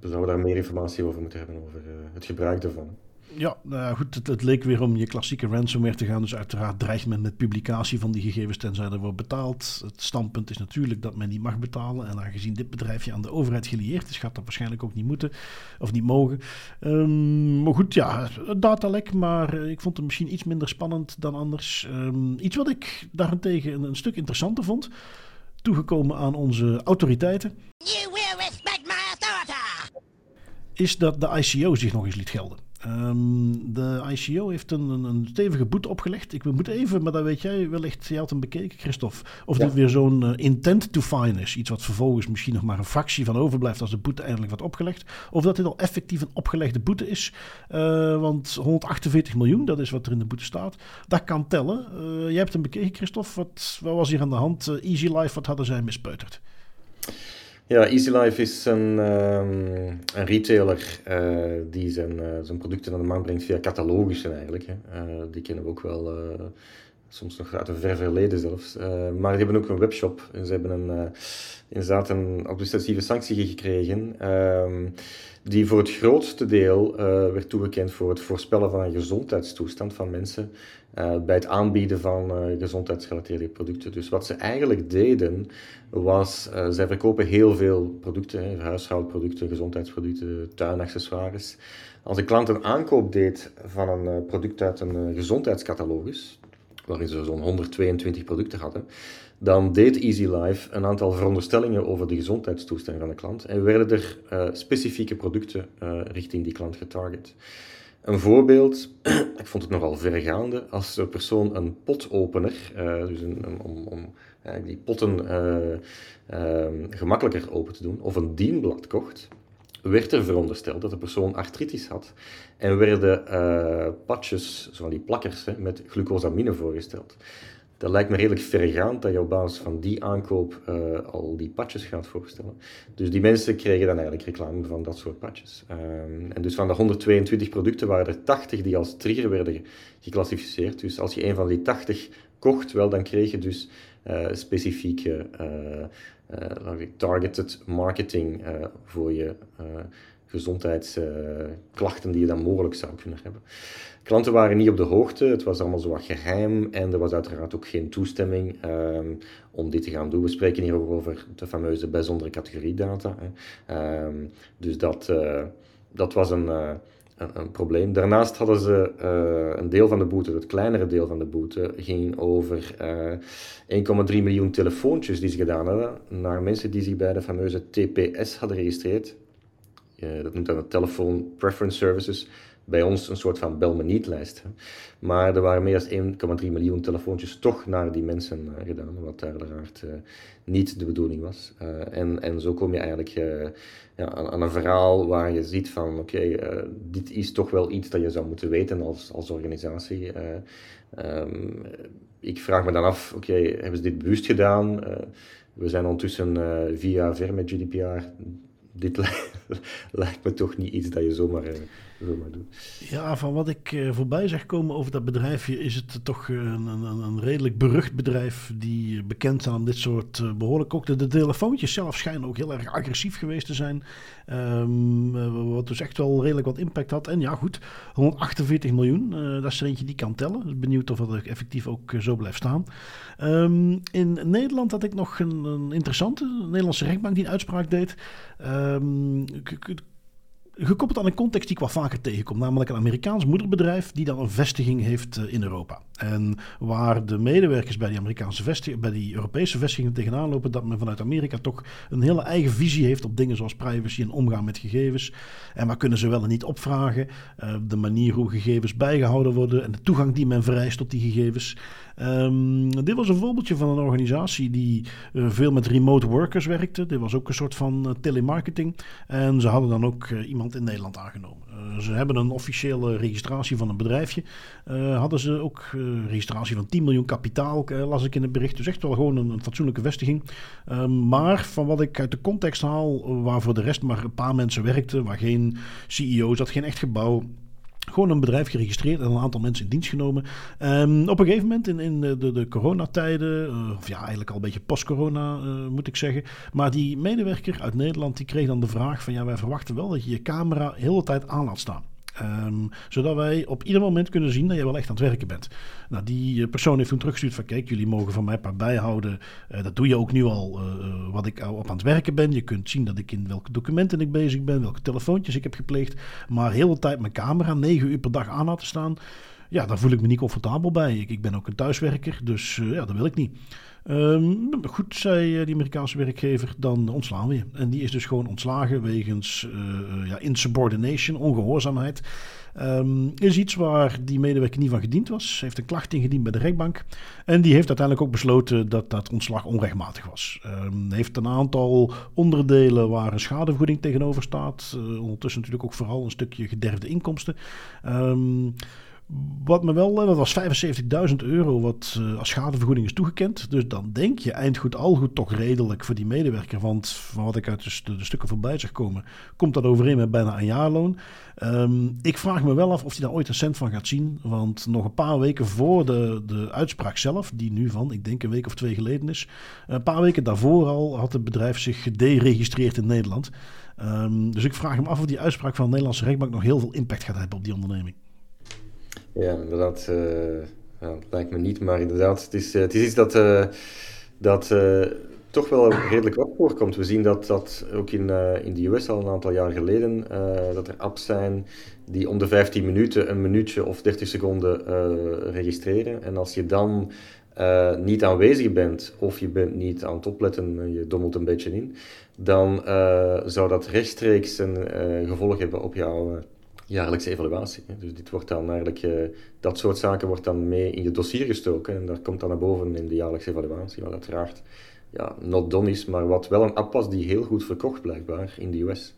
we zouden daar meer informatie over moeten hebben, over het gebruik daarvan. Ja, nou goed, het, het, leek weer om je klassieke ransomware te gaan. Dus uiteraard dreigt men met publicatie van die gegevens tenzij er wordt betaald. Het standpunt is natuurlijk dat men niet mag betalen. En aangezien dit bedrijfje aan de overheid gelieerd is, gaat dat waarschijnlijk ook niet moeten of niet mogen. Um, maar goed, ja, datalek, maar ik vond het misschien iets minder spannend dan anders. Um, iets wat ik daarentegen een, een stuk interessanter vond. Toegekomen aan onze autoriteiten. You will respect my authority. Is dat de ICO zich nog eens liet gelden. Um, de ICO heeft een, een, stevige boete opgelegd. Ik moet even, maar dat weet jij wellicht, jij had hem bekeken, Christophe. Of dit weer zo'n uh, intent to fine is. Iets wat vervolgens misschien nog maar een fractie van overblijft als de boete eindelijk wordt opgelegd. Of dat dit al effectief een opgelegde boete is. Uh, want 148 miljoen, dat is wat er in de boete staat. Dat kan tellen. Uh, jij hebt hem bekeken, Christophe. Wat, wat was hier aan de hand? Easy Life, wat hadden zij mispeuterd? Ja, EasyLife is een, um, een retailer uh, die zijn, uh, zijn producten aan de markt brengt via catalogussen eigenlijk. Hè. Uh, die kennen we ook wel, soms nog uit een ver verleden zelfs. maar die hebben ook een webshop en ze hebben een, inderdaad een administratieve sanctie gekregen. Die voor het grootste deel werd toegekend voor het voorspellen van een gezondheidstoestand van mensen uh, bij het aanbieden van uh, gezondheidsgerelateerde producten. Dus wat ze eigenlijk deden, was, zij verkopen heel veel producten, hè, huishoudproducten, gezondheidsproducten, tuinaccessoires. Als een klant een aankoop deed van een product uit een gezondheidscatalogus, waarin ze zo'n 122 producten hadden, dan deed EasyLife een aantal veronderstellingen over de gezondheidstoestand van de klant en werden er specifieke producten richting die klant getarget. Een voorbeeld, ik vond het nogal vergaande, als de persoon een potopener, uh, dus een, om, om die potten gemakkelijker open te doen, of een dienblad kocht, werd er verondersteld dat de persoon artritis had en werden patches, zo die plakkers, met glucosamine voorgesteld dat lijkt me redelijk verregaand dat je op basis van die aankoop uh, al die patches gaat voorstellen. Dus die mensen kregen dan eigenlijk reclame van dat soort patches. Um, en dus van de 122 producten waren er 80 die als trigger werden geclassificeerd. Dus als je een van die 80 kocht, wel, dan kreeg je dus uh, specifieke uh, targeted marketing voor je gezondheidsklachten die je dan mogelijk zou kunnen hebben. Klanten waren niet op de hoogte, het was allemaal zo wat geheim en er was uiteraard ook geen toestemming um, om dit te gaan doen. We spreken hier ook over de fameuze bijzondere categoriedata. Hè. Um, dus dat, dat was een, een, probleem. Daarnaast hadden ze uh, een deel van de boete, het kleinere deel van de boete, ging over 1,3 miljoen telefoontjes die ze gedaan hadden naar mensen die zich bij de fameuze TPS hadden geregistreerd. dat noemt dan de Telephone Preference Services bij ons een soort van bel me niet lijst. Maar er waren meer dan 1,3 miljoen telefoontjes toch naar die mensen uh, gedaan, wat uiteraard niet de bedoeling was. En, en zo kom je eigenlijk ja, aan, een verhaal waar je ziet van oké, okay, dit is toch wel iets dat je zou moeten weten als, als organisatie. Um, ik vraag me dan af, oké, hebben ze dit bewust gedaan? we zijn ondertussen jaar ver met GDPR. Dit lijkt me toch niet iets dat je zomaar ja, van wat ik uh, voorbij zeg komen over dat bedrijfje, is het toch een, een, een redelijk berucht bedrijf die bekend zijn aan dit soort behoorlijk ook. De, telefoontjes zelf schijnen ook heel erg agressief geweest te zijn. Um, wat dus echt wel redelijk wat impact had. En ja, goed, 148 miljoen, dat is er eentje die kan tellen. Dus benieuwd of dat effectief ook zo blijft staan. Um, in Nederland had ik nog een, interessante Nederlandse rechtbank die een uitspraak deed. Um, gekoppeld aan een context die ik wat vaker tegenkom. Namelijk een Amerikaans moederbedrijf die dan een vestiging heeft eh, in Europa. En waar de medewerkers bij die Amerikaanse vestiging, bij die Europese vestigingen tegenaan lopen, dat men vanuit Amerika toch een hele eigen visie heeft op dingen zoals privacy en omgaan met gegevens. En waar kunnen ze wel en niet opvragen. Uh, de manier hoe gegevens bijgehouden worden en de toegang die men vereist tot die gegevens. Um, dit was een voorbeeldje van een organisatie die uh, veel met remote workers werkte. Dit was ook een soort van uh, telemarketing. En ze hadden dan ook uh, iemand in Nederland aangenomen. ze hebben een officiële registratie van een bedrijfje. hadden ze ook registratie van 10 miljoen kapitaal, las ik in het bericht. Dus echt wel gewoon een, een fatsoenlijke vestiging. Ehm, maar van wat ik uit de context haal, waar voor de rest maar een paar mensen werkten, waar geen CEO zat, geen echt gebouw Gewoon een bedrijf geregistreerd en een aantal mensen in dienst genomen. Um, op een gegeven moment in, in de, de coronatijden, uh, of ja, eigenlijk al een beetje post-corona uh, moet ik zeggen. Maar die medewerker uit Nederland die kreeg dan de vraag van ja, wij verwachten wel dat je je camera heel de tijd aan laat staan. Um, zodat wij op ieder moment kunnen zien dat je wel echt aan het werken bent. Nou, die persoon heeft toen teruggestuurd van kijk, jullie mogen van mij paar bijhouden. Uh, dat doe je ook nu al, uh, wat ik op aan het werken ben. Je kunt zien dat ik in welke documenten ik bezig ben, welke telefoontjes ik heb gepleegd. Maar heel de tijd mijn camera 9 uur per dag aan laten staan. Ja, daar voel ik me niet comfortabel bij. Ik, ik ben ook een thuiswerker, dus ja, dat wil ik niet. Um, goed, zei die Amerikaanse werkgever, dan ontslaan we je. En die is dus gewoon ontslagen wegens uh, ja, insubordination, ongehoorzaamheid. Um, is iets waar die medewerker niet van gediend was. Heeft een klacht ingediend bij de rechtbank. En die heeft uiteindelijk ook besloten dat dat ontslag onrechtmatig was. Um, heeft een aantal onderdelen waar een schadevergoeding tegenover staat. Ondertussen natuurlijk ook vooral een stukje gederfde inkomsten. Um, wat me wel, dat was 75.000 euro wat uh, als schadevergoeding is toegekend. Dus dan denk je eindgoed al goed toch redelijk voor die medewerker. Want van wat ik uit de, stukken voorbij zag komen, komt dat overeen met bijna een jaarloon. Um, ik vraag me wel af of hij daar ooit een cent van gaat zien. Want nog een paar weken voor de, de uitspraak zelf, die nu van, ik denk een week of twee geleden is. Een paar weken daarvoor al had het bedrijf zich gederegistreerd in Nederland. Um, dus ik vraag me af of die uitspraak van de Nederlandse rechtbank nog heel veel impact gaat hebben op die onderneming. Ja, inderdaad. Uh, lijkt me niet, maar inderdaad, het is, uh, het is iets dat, uh, dat toch wel redelijk wat voorkomt. We zien dat dat ook in, in de US al een aantal jaar geleden, dat er apps zijn die om de 15 minuten een minuutje of 30 seconden registreren. En als je dan niet aanwezig bent of je bent niet aan het opletten, je dommelt een beetje in, dan zou dat rechtstreeks een gevolg hebben op jouw jaarlijkse evaluatie. Dus dit wordt dan eigenlijk, uh, dat soort zaken wordt dan mee in je dossier gestoken en dat komt dan naar boven in de jaarlijkse evaluatie, wat uiteraard ja, not done is, maar wat wel een app was die heel goed verkocht blijkbaar in de US.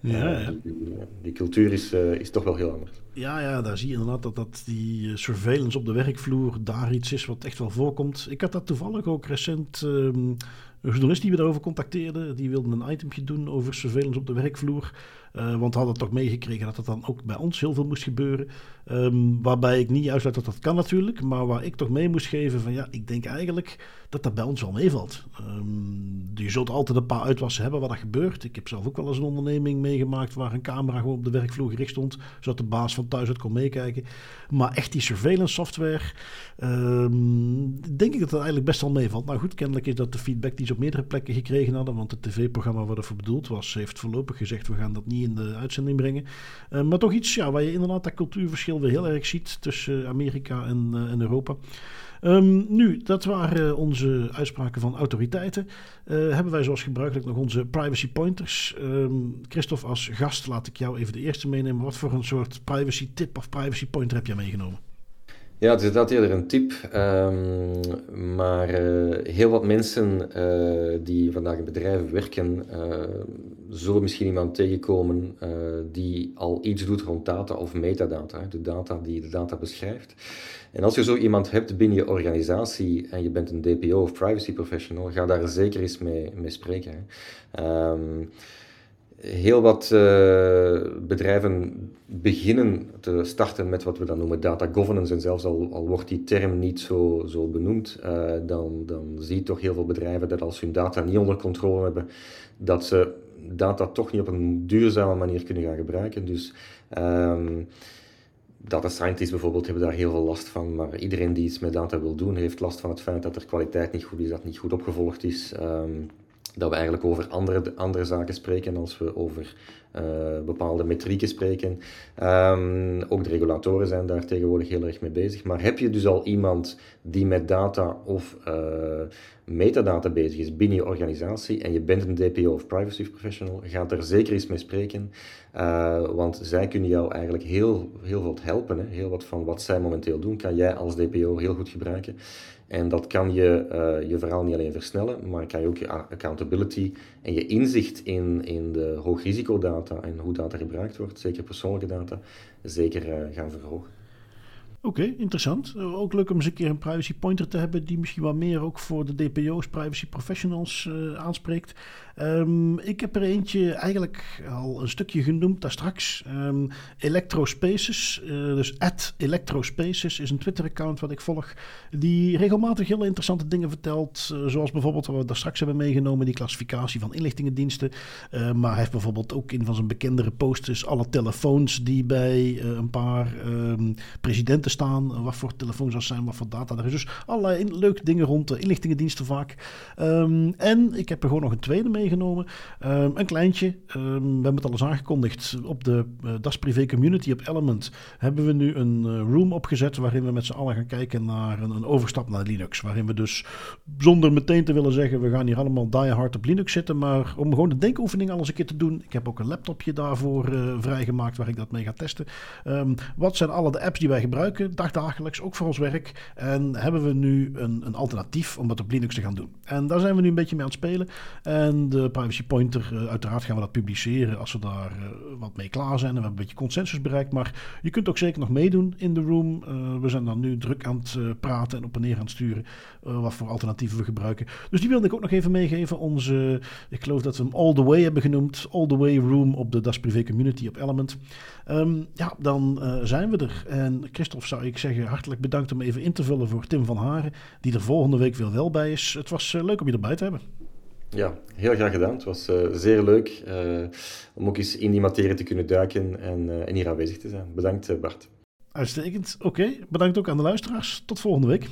Ja, ja. Die, die, cultuur is, uh, is toch wel heel anders. Ja, ja, daar zie je inderdaad dat, dat die eh, surveillance op de werkvloer daar iets is wat echt wel voorkomt. Ik had dat toevallig ook recent um, een journalist die we daarover contacteerden, die wilde een itemje doen over surveillance op de werkvloer. Uh, want we hadden toch meegekregen dat dat dan ook bij ons heel veel moest gebeuren. Um, waarbij ik niet uitsluit dat dat kan natuurlijk, maar waar ik toch mee moest geven van ja, ik denk eigenlijk dat dat bij ons wel meevalt. Um, je zult altijd een paar uitwassen hebben waar dat gebeurt. Ik heb zelf ook wel eens een onderneming meegemaakt waar een camera gewoon op de werkvloer gericht stond, zodat de baas van thuis uit kon meekijken. Maar echt die surveillance software, um, denk ik dat dat eigenlijk best wel meevalt. Nou goed, kennelijk is dat de feedback die ze op meerdere plekken gekregen hadden, want het tv-programma waar ervoor bedoeld was, heeft voorlopig gezegd we gaan dat niet in de uitzending brengen. Uh, maar toch iets ja, waar je inderdaad dat cultuurverschil weer heel erg ziet tussen Amerika en, uh, en Europa. Um, nu, dat waren onze uitspraken van autoriteiten. Hebben wij zoals gebruikelijk nog onze privacy pointers. Um, Christophe, als gast laat ik jou even de eerste meenemen. Wat voor een soort privacy tip of privacy pointer heb jij meegenomen? Ja, het is dat eerder een tip. Um, maar uh, heel wat mensen uh, die vandaag in bedrijven werken, uh, zullen misschien iemand tegenkomen die al iets doet rond data of metadata. De data die de data beschrijft. En als je zo iemand hebt binnen je organisatie en je bent een DPO of privacy professional, ga daar zeker eens mee, mee spreken. Um, heel wat uh, bedrijven beginnen te starten met wat we dan noemen data governance. En zelfs al, al wordt die term niet zo, zo benoemd, uh, dan, dan zie je toch heel veel bedrijven dat als hun data niet onder controle hebben, dat ze data toch niet op een duurzame manier kunnen gaan gebruiken. Dus um, data scientists bijvoorbeeld hebben daar heel veel last van, maar iedereen die iets met data wil doen, heeft last van het feit dat er kwaliteit niet goed is, dat niet goed opgevolgd is. Um, dat we eigenlijk over andere, andere zaken spreken als we over uh, bepaalde metrieken spreken. Um, ook de regulatoren zijn daar tegenwoordig heel erg mee bezig. Maar heb je dus al iemand die met data of uh, metadata bezig is binnen je organisatie en je bent een DPO of privacy professional, ga er zeker eens mee spreken. Uh, want zij kunnen jou eigenlijk heel, heel veel helpen. Hè. Heel wat van wat zij momenteel doen, kan jij als DPO heel goed gebruiken. En dat kan je, uh, je verhaal niet alleen versnellen, maar kan je ook je accountability en je inzicht in, in de hoogrisicodata en hoe data gebruikt wordt, zeker persoonlijke data, zeker uh, gaan verhogen. Oké, interessant. Ook leuk om eens een keer een privacy pointer te hebben die misschien wat meer ook voor de DPO's, privacy professionals aanspreekt. Ehm, ik heb er eentje eigenlijk al een stukje genoemd daar straks. Um, Electrospaces, uh, dus at Electrospaces is een Twitter-account wat ik volg. Die regelmatig hele interessante dingen vertelt. Uh, zoals bijvoorbeeld wat we daar straks hebben meegenomen, die klassificatie van inlichtingendiensten. Uh, maar hij heeft bijvoorbeeld ook in van zijn bekendere posters alle telefoons die bij een paar presidenten staan. wat voor telefoons dat zijn, wat voor data er is. Dus allerlei leuke dingen rond de inlichtingendiensten vaak. En ik heb er gewoon nog een tweede meegenomen. Um, een kleintje. Um, we hebben het al eens aangekondigd. Op de uh, Das Privé Community op Element hebben we nu een uh, room opgezet. Waarin we met z'n allen gaan kijken naar een, een, overstap naar Linux. Waarin we dus zonder meteen te willen zeggen. We gaan hier allemaal die hard op Linux zitten. Maar om gewoon de denkoefening alles een keer te doen. Ik heb ook een laptopje daarvoor uh, vrijgemaakt waar ik dat mee ga testen. wat zijn alle de apps die wij gebruiken dagdagelijks. Ook voor ons werk. En hebben we nu een, een alternatief om dat op Linux te gaan doen. En daar zijn we nu een beetje mee aan het spelen. En de Privacy Pointer, uh, uiteraard gaan we dat publiceren als we daar uh, wat mee klaar zijn. En we hebben een beetje consensus bereikt. Maar je kunt ook zeker nog meedoen in de room. Uh, we zijn dan nu druk aan het praten en op en neer aan het sturen. wat voor alternatieven we gebruiken. Dus die wilde ik ook nog even meegeven. Onze, ik geloof dat we hem All The Way hebben genoemd. All The Way Room op de Das Privé Community op Element. Um, ja, dan zijn we er. En Christophe zou ik zeggen, hartelijk bedankt om even in te vullen voor Tim van Haren. Die er volgende week weer wel bij is. Het was leuk om je erbij te hebben. Ja, heel graag gedaan. Het was uh, zeer leuk uh, om ook eens in die materie te kunnen duiken en, en hier aanwezig te zijn. Bedankt Bart. Uitstekend. Oké, bedankt ook aan de luisteraars. Tot volgende week.